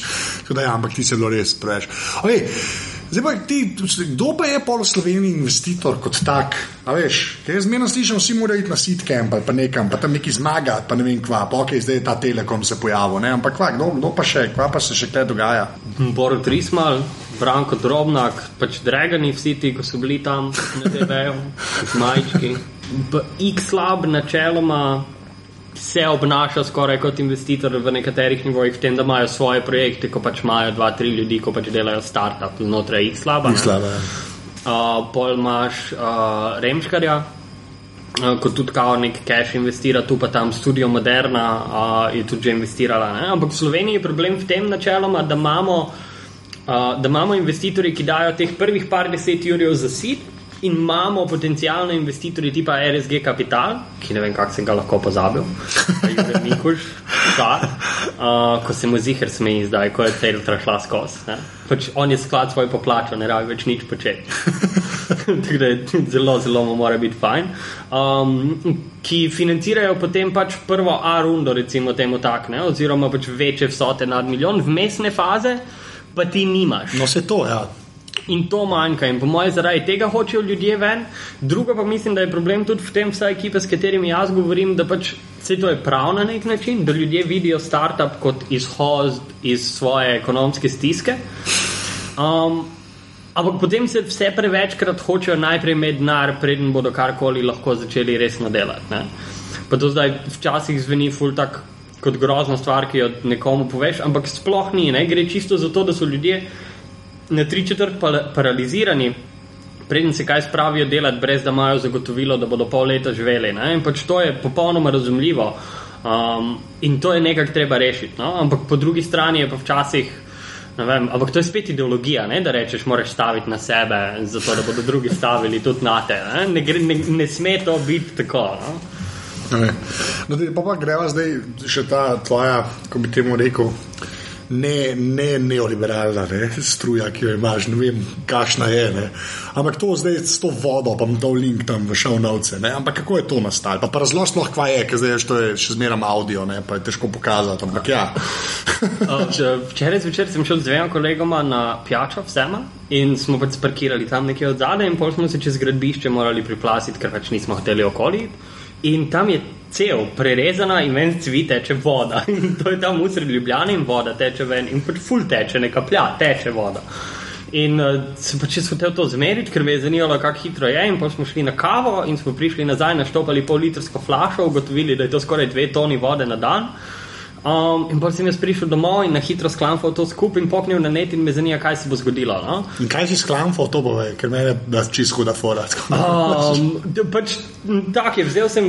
da, ja, ampak ti se bilo res preveč. Okay. Zdaj pa ti, kdo pa je pol slovenski investitor kot tak? A veš, ker jaz zmerno slišim, vsi morajo iti na sitkem, pa, pa nekam, pa tam neki zmagati, pa ne vem kva, pa ok, zdaj je ta telekom se pojavil, ne? ampak kva, kdo, kdo pa še, kva pa se še kaj dogaja? Borod Rismal, Branko Drobnak, pač Dragani, vsi ti, ko so bili tam na TV-ju, majčki. X-Lab načeloma se obnaša skoraj kot investitor v nekaterih nivojih, v tem, da imajo svoje projekte, ko pač imajo dva, tri ljudi, ko pač delajo startup znotraj X-Laba. X-Laba. Uh, pol imaš uh, Remškarja. Uh, kot tudi kao nek cash investira, tu pa tam studio Moderna uh, je tudi že investirala. Ne? Ampak v Sloveniji je problem v tem načeloma, da imamo, uh, da imamo investitorje, ki dajo teh prvih par deset jurjev za sit, in imamo potencijalne investitorje tipa RSG Capital, ki ne vem, kako sem ga lahko pozabil, pa Mikuš, uh, ko se mu zihar smeji zdaj, ko je cel trašla skozi. Pač on je sklad svoj poplačal, ne rabi več nič početi. Tako da je zelo, zelo mu mora biti fajn. Um, ki financirajo potem pač prvo A rundo, recimo temu tak, ne? oziroma pač večje vsote nad milijon, vmesne faze pa ti nimaš. No, se to, ja. In to manjka, in po mojem, zaradi tega hočejo ljudje ven. Drugo pa mislim, da je problem tudi v tem, vsaj ekipe, s katerimi jaz govorim, da pač vse to je prav na nek način, da ljudje vidijo startup kot izhod iz svoje ekonomske stiske. Um, ampak potem se vse prevečkrat hočejo najprej imeti denar, preden bodo karkoli lahko začeli resno delati. Ne? Pa to zdaj včasih zveni ful tak. Kot grozna stvar, ki jo nekomu poveš, ampak sploh ni, ne? gre čisto za to, da so ljudje na tri četrt paralizirani, preden se kaj spravijo delati, brez da imajo zagotovilo, da bodo pol leta živeli. Ne? In pač to je popolnoma razumljivo um, in to je nekaj, treba rešiti. No? Ampak po drugi strani je pa včasih. Vem, ampak to je spet ideologija, ne? da rečeš, moraš staviti na sebe, zato da bodo drugi stavili tudi na te. Ne, ne, ne, ne sme to biti tako. No? No, pa pa greva zdaj še ta tvoja, ko bi temu rekel ne, ne neoliberalna ne, struja, ki jo imaš, ne vem, kakšna je. Ne. Ampak to zdaj s to vodo, pa bom dal link tam v šovnovce. Ampak kako je to nastalo? Pa, pa razloži lahko, kaj je, ker zdaj je to še zmeraj audio, ne, pa je težko pokazati. Ampak ja. Včeraj zvečer sem šel z dvema kolegoma na pijačo, vsema. In smo pač parkirali tam nekje od zadaj, in pol smo se čez gradbišče morali priplasiti, ker pač nismo hoteli okoli. In tam je cel, prerezana in ven cvi teče voda. In to je tam usred Ljubljana in voda teče ven in pač ful teče, neka plja, teče voda. In uh, sem pač hotel to zmeriti, ker me je zanimalo, kako hitro je. In pa smo šli na kavo in smo prišli nazaj, naštopali pol litrsko flašo, ugotovili, da je to skoraj dve toni vode na dan. Um, in potem sem jaz prišel domov in na hitro sklamfal to skupaj in poknil na net in me zanima, kaj se bo zgodilo. No? In kaj si sklamfal, to bo, ker me je čisto huda fora. Um, pač, tak je, vzel sem,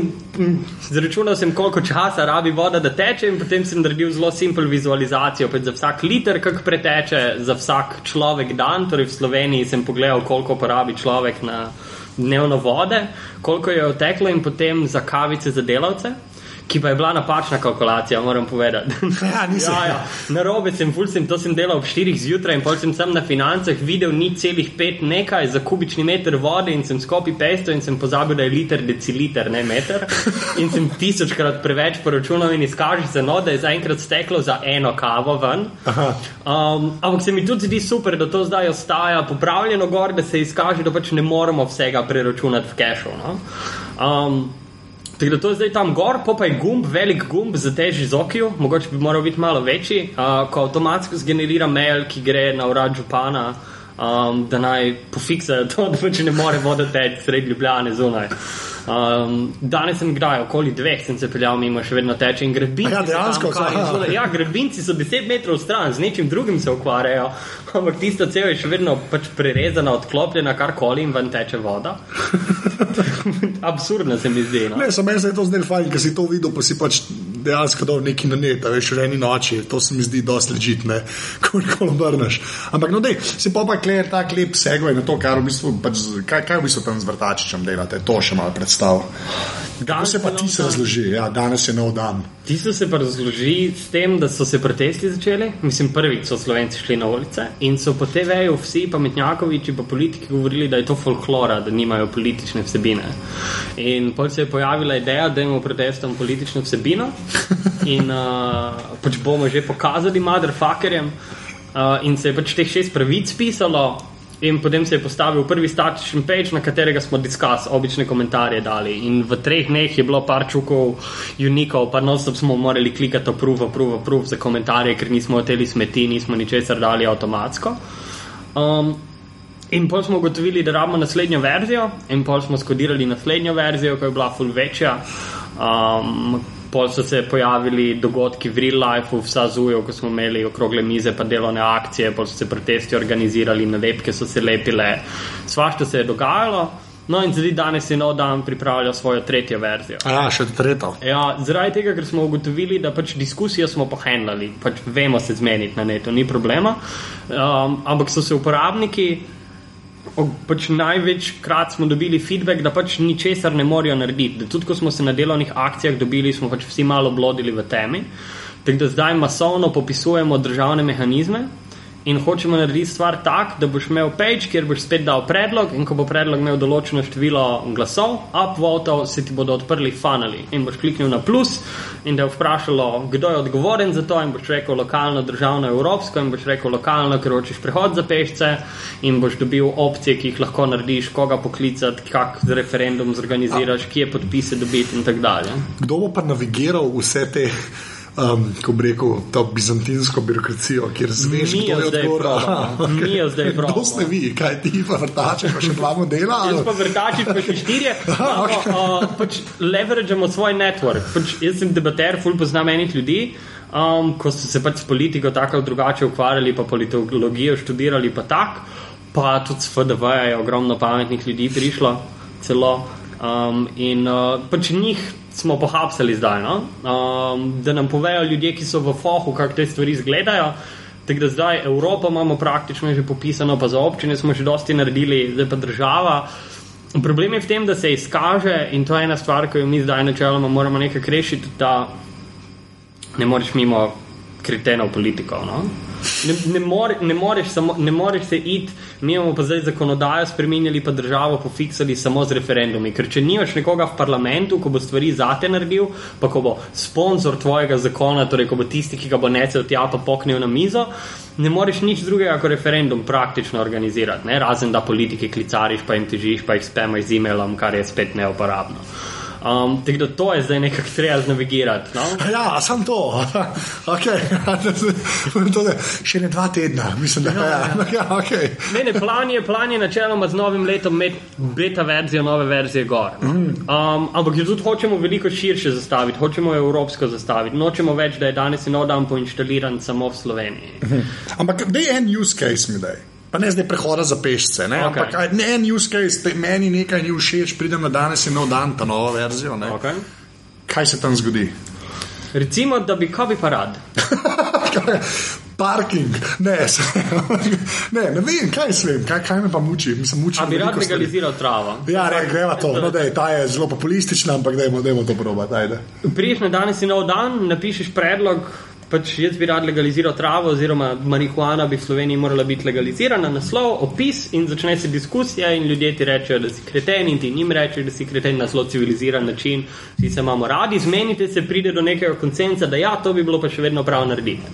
zračunal sem, koliko časa rabi voda, da teče in potem sem naredil zelo simpel vizualizacijo. Pač za vsak liter, kak preteče, za vsak človek dan, torej v Sloveniji sem pogledal, koliko porabi človek na dnevno vode, koliko je oteklo in potem za kavice za delavce ki pa je bila napačna kalkulacija, moram povedati. Ja, nisem. ja, ja. Na robe sem, ful sem, to sem delal ob 4 zjutraj in potem sem na financah videl ni celih 5 nekaj za kubični meter vode in sem skopi pesto in sem pozabil, da je liter deciliter, ne meter. In sem tisočkrat preveč poročunal in izkaži se, no, da je zaenkrat steklo za eno kavo ven. Um, ampak se mi tudi zdi super, da to zdaj ostaja popravljeno gor, da se izkaže, da pač ne moremo vsega preračunati v kešu. No? Um, Tako da to je zdaj tam gor, pa, pa je gumb, velik gumb za teži z okjo, mogoče bi moral biti malo večji, uh, ko avtomatsko zgenerira mail, ki gre na urad župana, um, da naj pofiksajo to, da pač ne more voda teči sredi Ljubljane zunaj. Um, danes sem kdaj, okoli dveh, sem se peljal mimo, še vedno teče in gradbinci. Ja, dejansko, so so, ja, gradbinci so 10 metrov stran, z nečim drugim se ukvarjajo, ampak tista cev je še vedno pač prerezana, odklopljena, karkoli in ven teče voda. Absurdno se mi zdi. No? Ne, samo meni se je to zdelo fajn, ker si to videl, pa si pač dejansko dal neki na net, veš, v eni noči. To se mi zdi dosti ležitne, ko koli obrneš. Ampak, no, dej, si pa pa kler tak lep segvaj na to, kar v bistvu, pač, kaj, kaj v bistvu tam z vrtačičem delate, to še malo predstav. Kako se pa ti se razloži, ja, danes je nov dan. Tisto se pa razloži s tem, da so se protesti začeli. Mislim, prvič so Slovenci šli na ulice in so po TV-ju vsi pametnjakoviči pa politiki govorili, da je to folklora, da nimajo politične vsebine. In potem se je pojavila ideja, da imamo protestom politično vsebino in uh, pač bomo že pokazali motherfuckerjem. Uh, in se je pač teh šest pravic pisalo, In potem se je postavil prvi statičen page, na katerega smo diskus, obične komentarje dali. In v treh dneh je bilo par čukov, unikov, pa non-stop smo morali klikati approve, approve, approve za komentarje, ker nismo hoteli smeti, nismo ničesar dali avtomatsko. Um, in pol smo ugotovili, da rabimo naslednjo verzijo, in pol smo skodirali naslednjo verzijo, ki je bila full večja. Um, Pol so se pojavili dogodki v real life, v Sazuju, ko smo imeli okrogle mize, pa delovne akcije, pol so se protesti organizirali, nalepke so se lepile, svašta se je dogajalo. No, in zdaj danes je nov dan pripravljal svojo tretjo verzijo. Ja, še tretjo. Ja, zaradi tega, ker smo ugotovili, da pač diskusijo smo pohendali, pač vemo se zmeniti na netu, ni problema. Um, ampak so se uporabniki, pač največkrat smo dobili feedback, da pač ničesar ne morejo narediti. Da tudi ko smo se na delovnih akcijah dobili, smo pač vsi malo blodili v temi. Tako da zdaj masovno popisujemo državne mehanizme. In hočemo narediti stvar tako, da boš imel page, kjer boš spet dal predlog, in ko bo predlog imel določeno število glasov, upvotov, se ti bodo odprli funneli. In boš kliknil na plus, in te je vprašalo, kdo je odgovoren za to, in boš rekel lokalno, državno, evropsko, in boš rekel lokalno, ker hočeš prehod za pešce, in boš dobil opcije, ki jih lahko narediš, koga poklicati, kak referendum zorganiziraš, kje podpise dobiti in tako dalje. Kdo bo pa navigiral vse te, um, ko bi rekel, to bizantinsko birokracijo, kjer zveš, Mi kdo je odgovoren? probamo. Mi jo zdaj Kdo probamo. ste vi, kaj ti pa vrtače, pa še dva modela? Jaz ali? pa vrtači, pa še štirje. Imamo, uh, pač leverageamo svoj network. Pač jaz sem debater, ful poznam enih ljudi. Um, ko so se pač s politiko tako ali drugače ukvarjali, pa politologijo študirali, pa tak, pa tudi s FDV je ogromno pametnih ljudi prišlo, celo. Um, in uh, pač njih smo pohapsali zdaj, no? um, da nam povejo ljudje, ki so v fohu, kako te stvari izgledajo. Tako da zdaj Evropo imamo praktično že popisano, pa za občine smo že dosti naredili, zdaj pa država. Problem je v tem, da se izkaže, in to je ena stvar, ki jo mi zdaj načeloma moramo nekako rešiti, da ne moreš mimo kretenov politikov. No? Ne, ne, more, ne, moreš samo, ne moreš se iti, mi imamo pa zdaj zakonodajo spremenili, pa državo pofiksali samo z referendumi. Ker če nimaš nekoga v parlamentu, ko bo stvari zate naredil, pa ko bo sponzor tvojega zakona, torej ko bo tisti, ki ga bo necel tja, pa poknil na mizo, ne moreš nič drugega kot referendum praktično organizirati, ne? razen da politike klicariš, pa jim težiš, pa jih spemaš z e-mailom, kar je spet neuporabno. Um, tako da to je zdaj nekako treba znavigirati. No? Ja, sam to. okay. to je, še ne dva tedna, mislim, da ja, ja. ja, okay. Ne, ne, plan je, plan je načeloma z novim letom imeti beta verzijo, nove verzije gor. no. Um, ampak jo tudi hočemo veliko širše zastaviti, hočemo jo evropsko zastaviti. Nočemo več, da je danes in dan poinštaliran samo v Sloveniji. Ampak da je en use case mi daj. Pa ne zdaj prehoda za pešce, ne? Okej. Ampak aj, ne en use case, te, meni nekaj ni všeč, pridem na danes in nov dan, ta nova verzija. Okay. Kaj se tam zgodi? Recimo, da bi kaj bi pa rad. Parking, ne, ne, ne vem, kaj se vem, kaj, kaj me pa muči. Mislim, muči A bi rad legaliziral travo. Ja, ne, greva to. No, dej, ta je zelo populistična, ampak dajmo, dajmo to probati. Priješ na danes in nov dan, napišeš predlog. Pač jaz bi rad legaliziral travo, oziroma marihuana bi v Sloveniji morala biti legalizirana, naslov, opis in začne se diskusija, in ljudje ti rečejo, da si kreten, in ti njim rečeš, da si kreten na zelo civiliziran način, vsi se imamo radi, zmenite se, pride do nekega koncenza, da ja, to bi bilo pa še vedno prav narediti.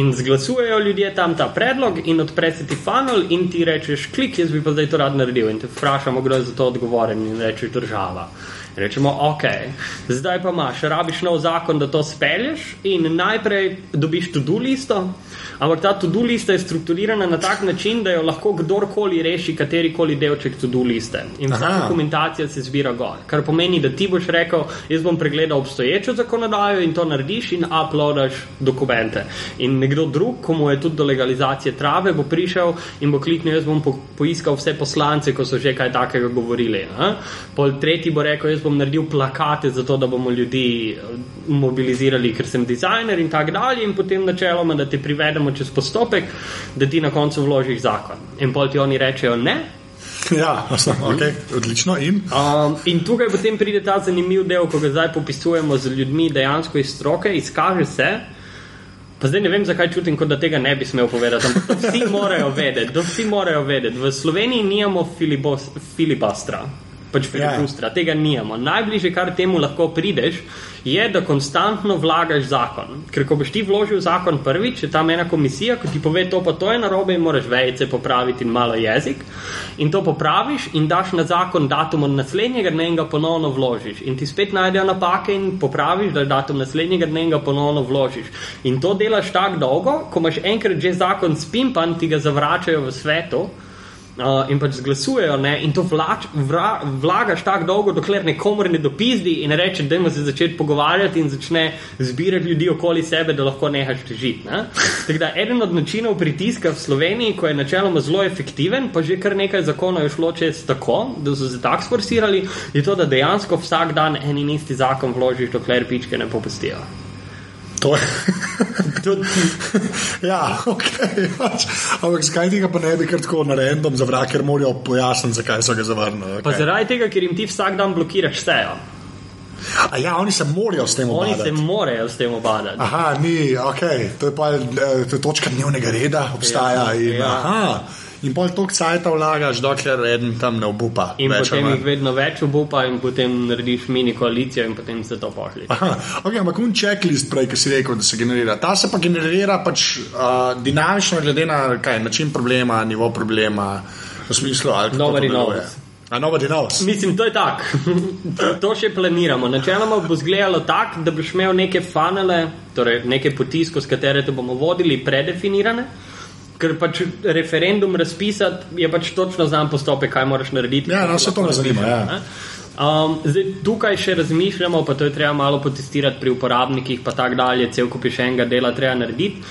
In zglasujejo ljudje tam ta predlog, in odpre se ti funnel, in ti rečeš, klik, jaz bi pa zdaj to rad naredil. In te vprašamo, kdo je za to odgovoren, in rečeš država. Rečemo, ok, zdaj pa imaš, rabiš nov zakon, da to spelješ, in najprej dobiš to-do listo. Ampak ta to-do lista je strukturirana na tak način, da jo lahko kdorkoli reši katerikoli delček to-do liste. In vsa Aha. dokumentacija se zbira gor. Kar pomeni, da ti boš rekel, jaz bom pregledal obstoječo zakonodajo in to narediš in uploadaš dokumente. In nekdo drug, komu je tudi do legalizacije trave, bo prišel in bo kliknil, jaz bom po, poiskal vse poslance, ko so že kaj takega govorili. Ne? Pol tretji bo rekel, jaz bom naredil plakate za to, da bomo ljudi eh, mobilizirali, ker sem dizajner in tako dalje. In potem načeloma, da te privedemo čez postopek, da ti na koncu vložiš zakon. In pol ti oni rečejo ne, Ja, okay, odlično. In? Um, in tukaj potem pride ta zanimiv del, ko ga zdaj popisujemo z ljudmi dejansko iz stroke, izkaže se. Pa zdaj ne vem, zakaj čutim, kot da tega ne bi smel povedati, ampak vsi morajo vedeti. To vsi morajo vedeti. V Sloveniji nimamo filibos, filibastra, pač filibustra, yeah. tega nimamo. Najbližje, kar temu lahko prideš, je, da konstantno vlagaš zakon. Ker ko boš ti vložil zakon prvič, je tam ena komisija, ki ti pove, to pa to je narobe in moraš vejce popraviti in malo jezik. In to popraviš in daš na zakon datum od naslednjega dne in ga ponovno vložiš. In ti spet najdejo napake in popraviš, da datum naslednjega dne in ga ponovno vložiš. In to delaš tako dolgo, ko imaš enkrat že zakon spimpan, ti ga zavračajo v svetu. Uh, in pač zglasujejo, ne? in to vlač, vra, vlagaš tako dolgo, dokler nekomu ne dopizdi in reče, da ima se začeti pogovarjati in začne zbirati ljudi okoli sebe, da lahko nehaš težiti. Ne? Tako da eden od načinov pritiska v Sloveniji, ko je načeloma zelo efektiven, pa že kar nekaj zakonov je šlo čez tako, da so se tako sforsirali, je to, da dejansko vsak dan en in isti zakon vložiš, dokler pičke ne popustijo. To je. ja, ok. Pač. Ampak zakaj tega pa ne bi kar tako na random zavral, ker morajo pojasniti, zakaj so ga zavrnili? Pa Okay. zaradi tega, ker jim ti vsak dan blokiraš sejo. A ja, oni se morajo s tem Oni obadati. se morajo s tem obadati. Aha, ni, ok, to je pa eh, to je točka dnevnega reda, obstaja. Ja, in, ja. aha, in pol toliko cajta vlagaš, dokler eden tam ne obupa. In več potem jih vedno več obupa, in potem narediš mini koalicijo, in potem se to pošlje. Aha, okay, ampak un checklist, prej, ki si rekel, da se generira. Ta se pa generira pač, uh, dinamično, glede na kaj, način problema, nivo problema, v smislu, ali knows. A nobody knows. Mislim, to je tako. to še planiramo. Načeloma bo izgledalo tako, da boš imel neke fanele, torej neke poti, skozi katere te bomo vodili, predefinirane. Ker pač referendum razpisati je pač točno znan postopek, kaj moraš narediti. Ja, no, vse to me zanima, ja. Um, zdaj, tukaj še razmišljamo, pa to je treba malo potestirati pri uporabnikih, pa tako dalje, cel kup še enega dela treba narediti.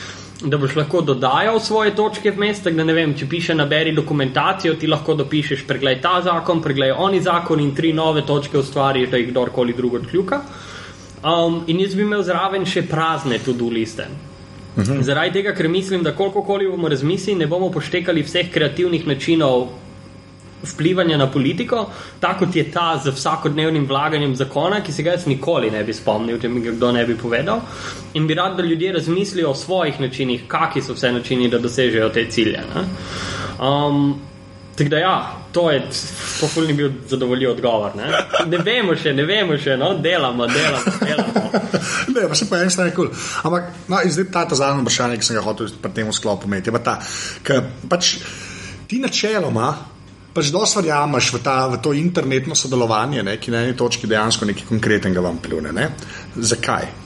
Da boš lahko dodajal svoje točke vmes, tako da ne vem, če piše naberi dokumentacijo, ti lahko dopišeš, preglej ta zakon, preglej oni zakon in tri nove točke ustvariš, da jih kdorkoli drug odkljuka. Um, in jaz bi imel zraven še prazne to-do liste. Uhum. Zaradi tega, ker mislim, da kolikokoli bomo razmislili, ne bomo poštekali vseh kreativnih načinov vplivanja na politiko, tako kot je ta z vsakodnevnim vlaganjem zakona, ki se ga jaz nikoli ne bi spomnil, če mi ga kdo ne bi povedal. In bi rad, da ljudje razmislijo o svojih načinih, kakšni so vse načini, da dosežejo te cilje. Ne? Um, Tako da, ja, to je, to ful ni bil zadovoljiv odgovor. Ne? ne vemo še, ne vemo še, no, delamo, delamo, delamo. Ne, pa se po eni strani kul. Cool. Ampak, no, zdaj ta, ta zadnji vprašanje, ki sem ga hotel pri tem sklopu imeti, je pa ta, ker pač ti načeloma. Pač dosti verjameš v, ta, v to internetno sodelovanje, ne, ki na eni točki dejansko nekaj konkretnega vam pljune. Ne. Zakaj?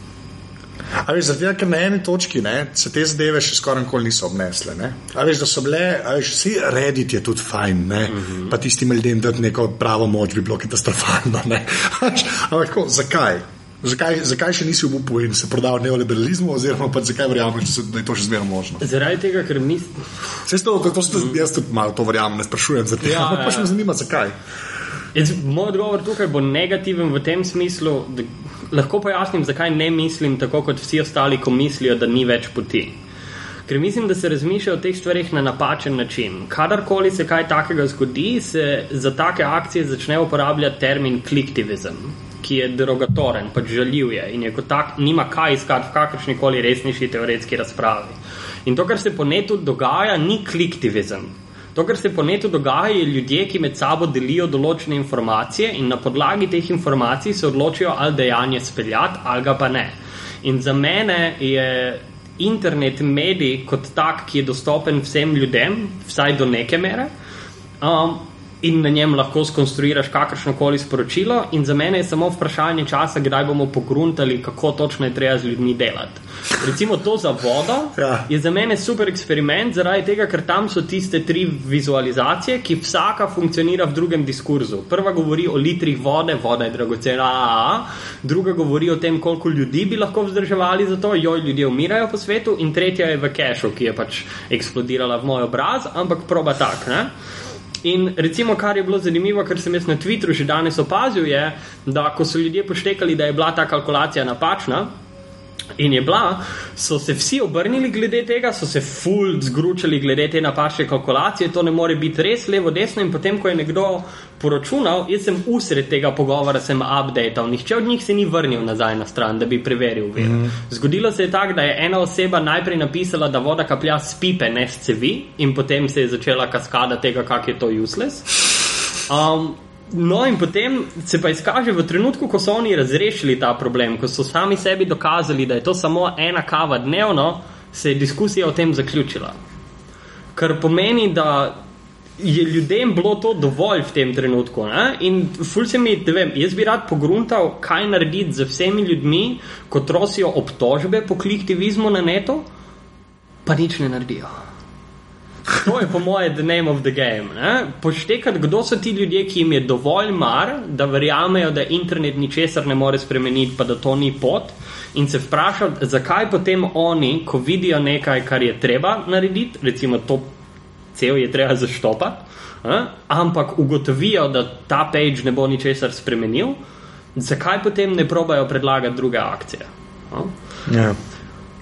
A veš, zato, ker na eni točki ne, se te zadeve še skoraj nikoli niso obnesle. Ne. A veš, da so bile, a veš, vsi Reddit je tudi fajn, ne, mm -hmm. pa tistim ljudem dati neko pravo moč bi bilo katastrofalno. Ampak tako, zakaj? Zakaj, zakaj še nisi obupal in se prodal neoliberalizmu, oziroma pa zakaj verjameš, da, se- da je to še zmerno možno? Zaradi tega, ker mislim. Vse to, to, to, to, jaz tudi malo to verjamem, ne sprašujem za te. Ja, Ampak ja, pač ja. me zanima, zakaj. Jaz, moj odgovor tukaj bo negativen v tem smislu, da lahko pojasnim, zakaj ne mislim tako kot vsi ostali, ko mislijo, da ni več poti. Ker mislim, da se razmišlja o teh stvarih na napačen način. Kadarkoli se kaj takega zgodi, se za take akcije začne uporabljati termin kliktivizem, ki je derogatoren, pač žaljiv je in je kot tak, nima kaj iskati v kakršni koli resnejši teoretski razpravi. In to, kar se po netu dogaja, ni kliktivizem. To, kar se po netu dogaja, je ljudje, ki med sabo delijo določene informacije in na podlagi teh informacij se odločijo, ali dejanje speljati, ali ga pa ne. In za mene je internet medij kot tak, ki je dostopen vsem ljudem, vsaj do neke mere. Um, in na njem lahko skonstruiraš kakršno koli sporočilo, in za mene je samo vprašanje časa, kdaj bomo pogruntali, kako točno je treba z ljudmi delati. Recimo to za vodo Ja. je za mene super eksperiment, zaradi tega, ker tam so tiste tri vizualizacije, ki vsaka funkcionira v drugem diskurzu. Prva govori o litrih vode, voda je dragocena, a, a, druga govori o tem, koliko ljudi bi lahko vzdrževali za to, joj, ljudje umirajo po svetu, in tretja je v kešu, ki je pač eksplodirala v moj obraz, ampak proba tak. Ne? In recimo, kar je bilo zanimivo, kar sem jaz na Twitterju že danes opazil, je, da ko so ljudje poštekali, da je bila ta kalkulacija napačna. In je bila, so se vsi obrnili glede tega, so se ful zgručali glede te napačne kalkulacije, to ne more biti res levo, desno. In potem, ko je nekdo poročunal, jaz sem usred tega pogovora, sem updated, nihče od njih se ni vrnil nazaj na stran, da bi preveril. Mm -hmm. Zgodilo se je tako, da je ena oseba najprej napisala, da voda kaplja s pipe, ne s cevi, in potem se je začela kaskada tega, kak je to useless. Um, No, in potem se pa izkaže v trenutku, ko so oni razrešili ta problem, ko so sami sebi dokazali, da je to samo ena kava dnevno, se je diskusija o tem zaključila. Kar pomeni, da je ljudem bilo to dovolj v tem trenutku. Ne? In ful se mi, ne vem, jaz bi rad pogruntal, kaj narediti z vsemi ljudmi, ko trosijo obtožbe po kliktivizmu na netu, pa nič ne naredijo. To je po mojem the name of the game. Ne? Poštekati, kdo so ti ljudje, ki jim je dovolj mar, da verjamejo, da internet ničesar ne more spremeniti, pa da to ni pot. In se vprašati, zakaj potem oni, ko vidijo nekaj, kar je treba narediti, recimo to cel je treba zaštopati, eh? ampak ugotovijo, da ta page ne bo ničesar spremenil, zakaj potem ne probajo predlagati druge akcije. Eh? Ja.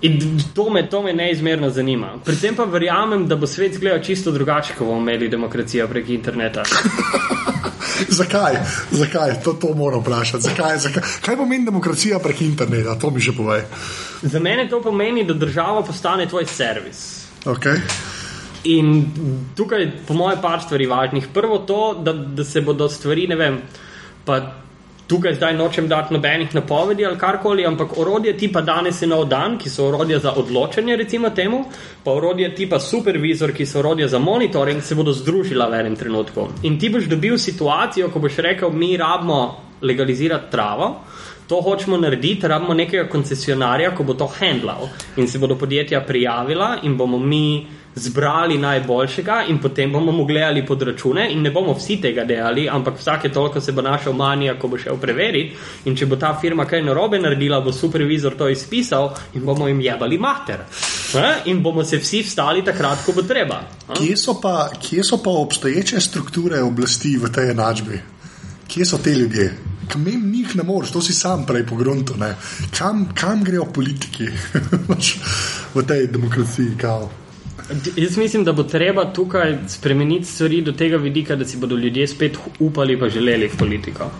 In to me, to me neizmerno zanima. Pri tem pa verjamem, da bo svet izgledal čisto drugače, ko bomo imeli demokracijo prek interneta. Zakaj? Zakaj? To, to moram vprašati. Zakaj? Zakaj? Kaj pomeni demokracija prek interneta? To mi že povej. Za mene to pomeni, da država postane tvoj servis. Okay. In tukaj, po mojem, par stvari važnih. Prvo to, da, da se bodo stvari, ne vem, pa tukaj zdaj nočem dati nobenih napovedi ali karkoli, ampak orodje tipa danes je nov dan, ki so orodja za odločanje, recimo temu, pa orodje tipa supervizor, ki so orodja za monitoring, se bodo združila v enem trenutku. In ti boš dobil situacijo, ko boš rekel, mi rabimo legalizirati travo. To hočemo narediti, rabimo nekega koncesionarja, ko bo to handlal. In se bodo podjetja prijavila, in bomo mi zbrali najboljšega, in potem bomo mu gledali pod račune. In ne bomo vsi tega delali, ampak vsake toliko se bo našel manija, ko bo šel preveriti. In če bo ta firma kaj narobe naredila, bo supervizor to izpisal in bomo jim jebali mater. Eh? In bomo se vsi vstali takrat, ko bo treba. Eh? Kje so, pa, kje so pa obstoječe strukture oblasti v tej enačbi? Kje so te ljudje? Kamem njih ne moreš, to si sam prej pogrunto. Kam, kam grejo politiki v tej demokraciji? Kao? Jaz mislim, da bo treba tukaj spremeniti stvari do tega vidika, da si bodo ljudje spet upali pa želeli v politiko.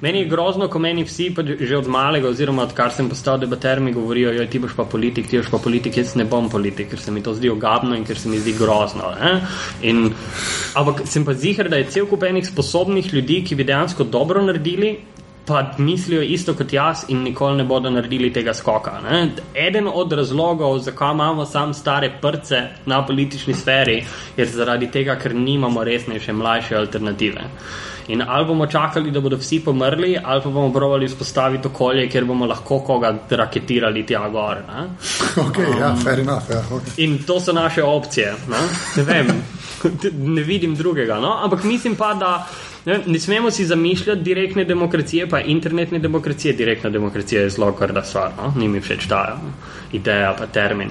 Meni je grozno, ko meni vsi, pa že od malega, oziroma odkar sem postal debater, mi govorijo, da ti boš pa politik, ti boš pa politik, jaz ne bom politik, ker se mi to zdi ogabno in ker se mi zdi grozno. In, ampak sem pa zihar, da je cel kup enih sposobnih ljudi, ki bi dejansko dobro naredili, pa mislijo isto kot jaz in nikoli ne bodo naredili tega skoka. Ne? Eden od razlogov, zakaj imamo sam stare prce na politični sferi, je zaradi tega, ker nimamo resnejše mlajše alternative. In ali bomo čakali, da bodo vsi pomrli, ali pa bomo provali vzpostaviti okolje, kjer bomo lahko koga raketirali tja gor. Ne? Okay, um, ja, fair enough. Ja, okay. In to so naše opcije. Ne, ne vem, ne vidim drugega. No? Ampak mislim pa, da. Ne, ne smemo si zamišljati direktne demokracije, pa internetne demokracije. Direktna demokracija je zelo krda stvar, no? ni mi všeč ta ideja, pa termin.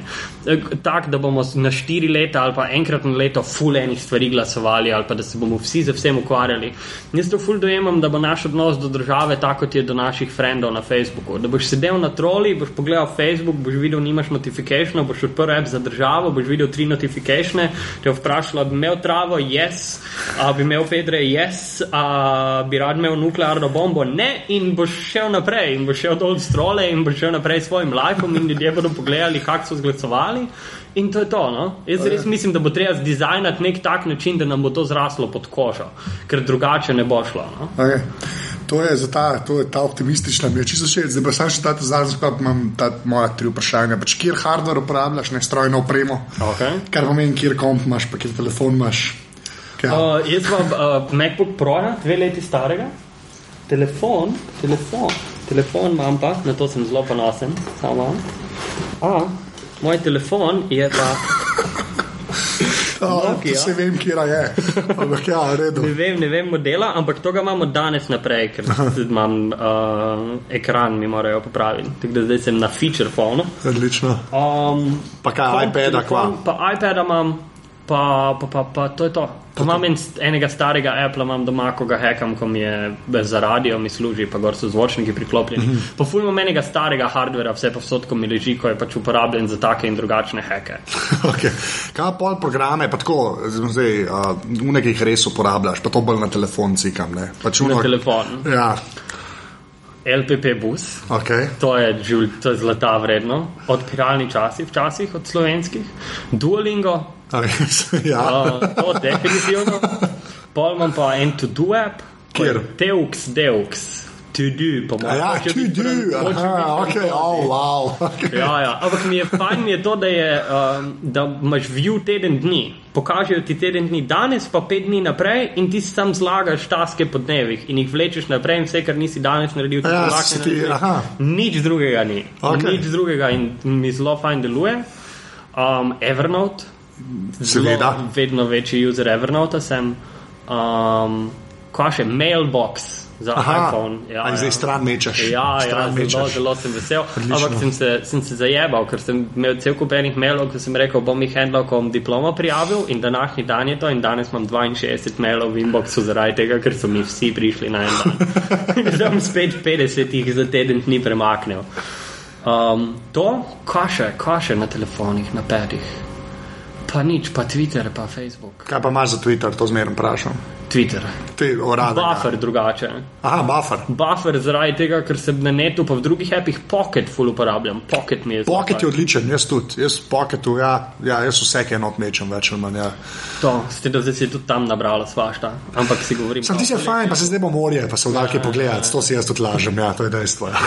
Tako, da bomo na štiri leta ali pa enkrat na leto ful enih stvari glasovali, ali pa da se bomo vsi za vsem ukvarjali. Jaz to ful dojemam, da bo naš odnos do države tako, kot je do naših frendov na Facebooku. Da boš sedel na troli, boš pogledal Facebook, boš videl, nimaš notifikation, boš odprl app za državo, boš videl tri notifikatione, te vprašala, bi imel travo, yes, a bi imel Pedre, yes a bi rad imel nuklearno bombo, ne, in boš šel naprej, in boš šel dol z trole, in boš šel naprej s svojim lajkom, in ljudje bodo pogledali, kako so zglasovali. In to je to. No? Jaz res mislim, da bo treba zdizajnati nek tak način, da nam bo to zraslo pod kožo, ker drugače ne bo šlo. No? Okay. to je ta, to je ta optimistična, mi je čisto všeč. Zdaj pa sam še ta zadnji sklop, imam ta moja tri vprašanja. Pač, kjer hardware uporabljaš, ne strojno opremo? Okay. Kar pomeni, kjer komp imaš, pa kjer telefon imaš. Ja. Uh, jaz imam uh, MacBook Pro, dve leti starega, telefon, telefon, telefon imam pa, na to sem zelo ponosen. Samo. A, moj telefon je pa. Oh, se vem, kje je. Ampak, ja, ne, vem, ne vem modela, ampak to ga imamo danes naprej, ker imam uh, ekran, mi morajo popraviti. Tako da zdaj sem na feature phone. Odlično. Um, pa kaj, iPad, kva? Pa iPad imam pa, pa, pa, pa to je to. Pa imam en, enega starega Apple, imam doma, ko ga hekam, ko mi je za radio, mi služi, pa gor so zvočniki priklopljeni. Mm -hmm. Pa fulmo menega starega hardvera, vse pa vsotko mi leži, ko je pač uporabljen za take in drugačne heke. okay. Kaj pol programe, pa tako, zdaj, uh, v nekih res uporabljaš, pa to bolj na telefon cikam, ne? Pač na telefon. Ja. LPP bus, okay. to, je, to je zlata vredno, odpiralni časi, včasih od slovenskih, Duolingo, ja. uh, to definitivno. Pol imam pa en to-do app, kjer Teux, Deux. To do, po mojem. Ja, to do, aha, ok, oh, wow. Okay. Ja, ja. Ampak mi je fajn, mi je to, da, je, um, da imaš view teden dni. Pokažejo ti teden dni danes, pa pet dni naprej, in ti sam zlagaš taske po dnevih in jih vlečeš naprej, in vse, kar nisi danes naredil, ti ja, lahko narediš. Nič drugega ni. Okay. Nič drugega in mi zelo fajn deluje. Um, Evernote. Seveda. Vedno večji user Evernote sem. Um, Kaj še, mailbox za Aha, iPhone. Ja, ja. Zdaj stran mečeš. Ja, stran ja mečeš. zelo, zelo sem vesel. Ampak sem se, sem se zajebal, ker sem imel cel kup enih mailov, ki sem rekel, bom jih handlal, ko bom diplomo prijavil in današnji dan je to in danes imam 62 mailov v inboxu zaradi tega, ker so mi vsi prišli na en dan. Zdaj bom spet 50 jih za teden dni premaknil. Um, to, kaše, kaše na telefonih, na petih. Pa nič, pa Twitter, pa Facebook. Kaj pa imaš za Twitter, to zmerno vprašam? Twitter. Buffer drugače. Aha, buffer. Buffer zaradi tega, ker se na netu, pa v drugih apih Pocket full uporabljam. Pocket mi je. Pocket je odličen, jaz tudi. Jaz Pocketu, ja, ja jaz vse enot mečem več ali manj. Ja. To, ste da zdaj si tudi tam nabrala svašta. Ampak si govorim. Sam ti si fajn, pa se zdaj bo morje, pa se v dalke ja, pogledati. Ja. To si jaz tudi lažem, ja, to je dejstvo. Ja.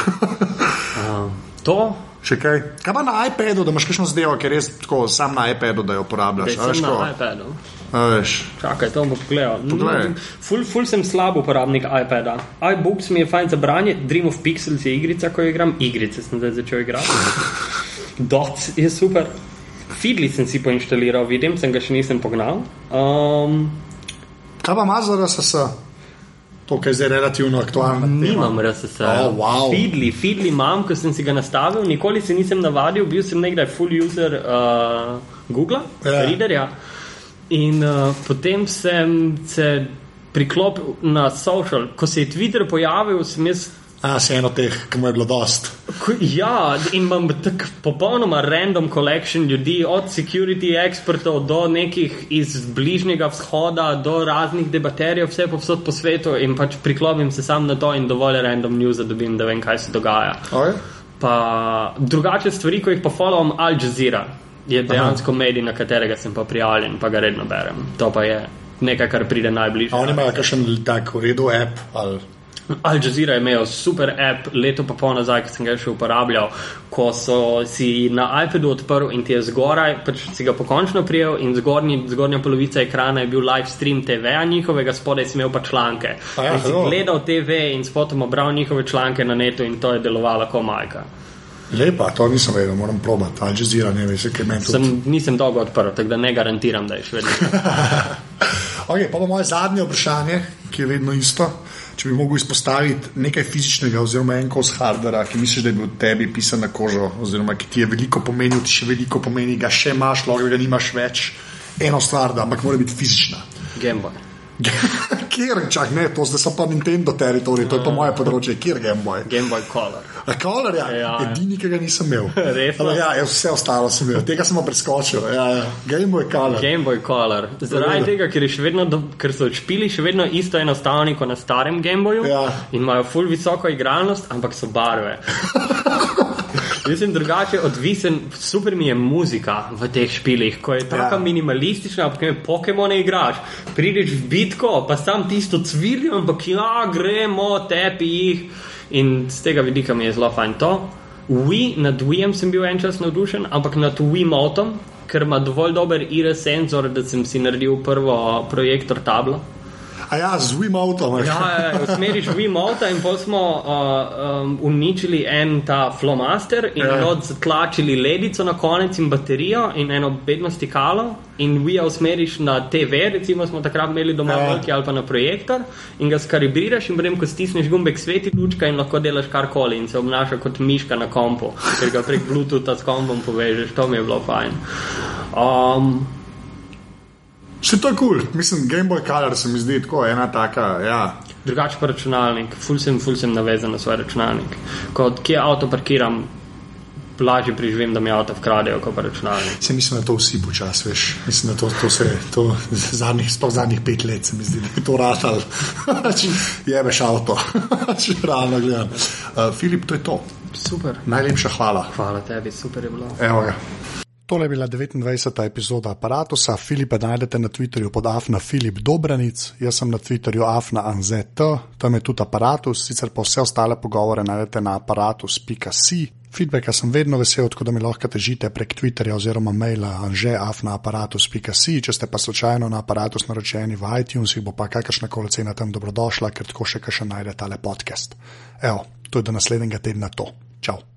uh, to? Še kaj? Kaj pa na iPadu, da imaš kakšno zdaj, ker res tako sam na iPadu, da jo uporabljaš? Veš, na iPadu. Veš. Čakaj, to bom pogledal. Poglej. Ful, ful sem slab uporabnik iPada. iBooks mi je fajn za branje, Dream of Pixels je igrica, ko jo igram. Igrice sem zdaj začel igrati. Dots je super. Feedly sem si poinštaliral, vidim, sem ga še nisem pognal. Um, Kaj pa ima za RSS? To, kar je zdaj relativno aktualno. Nimam RSS. Oh, wow. Feedly, Feedly imam, ko sem si ga nastavil, nikoli se nisem navadil, bil sem nekdaj full user uh, Google, Ja. Readerja. In uh, potem sem se priklopil na social. Ko se je Twitter pojavil, sem jaz. A, si eno teh, ki mu je bilo dost. Ja, in imam tak popolnoma random collection ljudi, od security expertov do nekih iz bližnjega vzhoda, do raznih debaterjev, vse povsod po svetu in pač priklopim se sam na to in dovolj random news, da dobim, da vem, kaj se dogaja. Okay. Pa drugače stvari, ko jih pa followam Al Jazeera, je dejansko medij, na katerega sem pa prijavljen, pa ga redno berem. To pa je nekaj, kar pride najbližje. Oni imajo kakšen tak v redu app ali. Al Jazeera je imel super app leto pa pol nazaj, ki sem ga še uporabljal, ko so si na iPadu odprl in ti je zgoraj, pač si ga pokončno prijel in zgornji, zgornja polovica ekrana je bil live stream TV-a njihovega, spodaj si imel pa članke. A ja, in si zelo. gledal TV in spotom obral njihove članke na netu in to je delovalo kot majka. Lepa, to nisem vedel, moram probati. Al Jazeera, ne veš, kaj meni. Sem, nisem dolgo odprl, tako da ne garantiram, da je še vedno. Okay, pa pa moje zadnje vprašanje, ki je vedno isto. Če bi mogel izpostaviti nekaj fizičnega, oziroma en kos hardvera, ki misliš, da je bil tebi pisan na kožo, oziroma ki ti je veliko pomenil, ti še veliko pomeni, ga še imaš, lahko ga nimaš več. Eno stvar, da, ampak mora biti fizična. Gameboy. Kjer, čak ne, to zdaj so pa Nintendo teritorij, to je pa moje področje, kjer Game Boy. Gameboy Color. A Color, ja, Ja. edini, ki ga nisem imel. Resno? Ja, jaz vse ostalo sem imel, tega sem pa preskočil. Ja, ja. Game Boy Color. Gameboy Color. Zaradi tega, ker, je vedno do, ker so špili še vedno isto enostavni kot na starem Gameboyu Ja. in imajo full visoko igralnost, ampak so barve. Jaz sem drugače odvisen, super mi je muzika v teh špilih, ko je tako Ja. minimalistična, ampak ne Pokemone igraš. Prideš v bitko, pa sam tisto cvilijo, ampak ja, gremo, tepi jih. In z tega vidika mi je zelo fajn to. Wii, nad Wii'em sem bil en čas navdušen, ampak nad Wiimotom, ker ima dovolj dober IR senzor, da sem si naredil prvo projektor tablo. A ja, z Wiimotom. Ja, ja, ja, usmeriš Wiimota in potem smo uh, um, uničili en ta flomaster in Ja. ja. zatlačili ledico na konec in baterijo in eno bedno stikalo. In Wii usmeriš na TV, recimo smo takrat imeli doma Ja. ja. veliki ali pa na projektor in ga skalibriraš in potem, ko stisneš gumbek sveti lučka in lahko delaš karkoli in se obnaša kot miška na kompu, ker ga prek Bluetootha s kompom povežeš, to mi je bilo fajn. Um, Še to je kul, cool. mislim, Game Boy Color se mi zdi tako ena taka. Ja. Drugače pa računalnik, ful sem, ful sem navezan na svoj računalnik. Ko kje avto parkiram, lažje preživim, da mi avto vkradejo, kot pa računalnik. Se mislim, da to vsi počasi veš. Mislim, da to, to se to zadnjih, sploh zadnjih pet let se mi zdi, da je to ratal. Jebeš avto, če realno gledam. Uh, Filip, to je to. Super. Najlepša hvala. Hvala tebi, super je bilo. Evo ga. Tole je bila 29. epizoda aparata. Filipa najdete na Twitterju pod afna Filip Dobranic, jaz sem na Twitterju afna anzet, tam je tudi aparatus, sicer pa vse ostale pogovore najdete na aparatus.si. Feedbacka sem vedno vesel, tako da mi lahko težite prek Twitterja oziroma maila anžeafnaaparatus.si. Če ste pa slučajno na aparatus naročeni v iTunesih, bo pa kakršna koli cena tam dobrodošla, ker tako še kaj še najdete tale podcast. Evo, to je do naslednjega tedna to. Čau!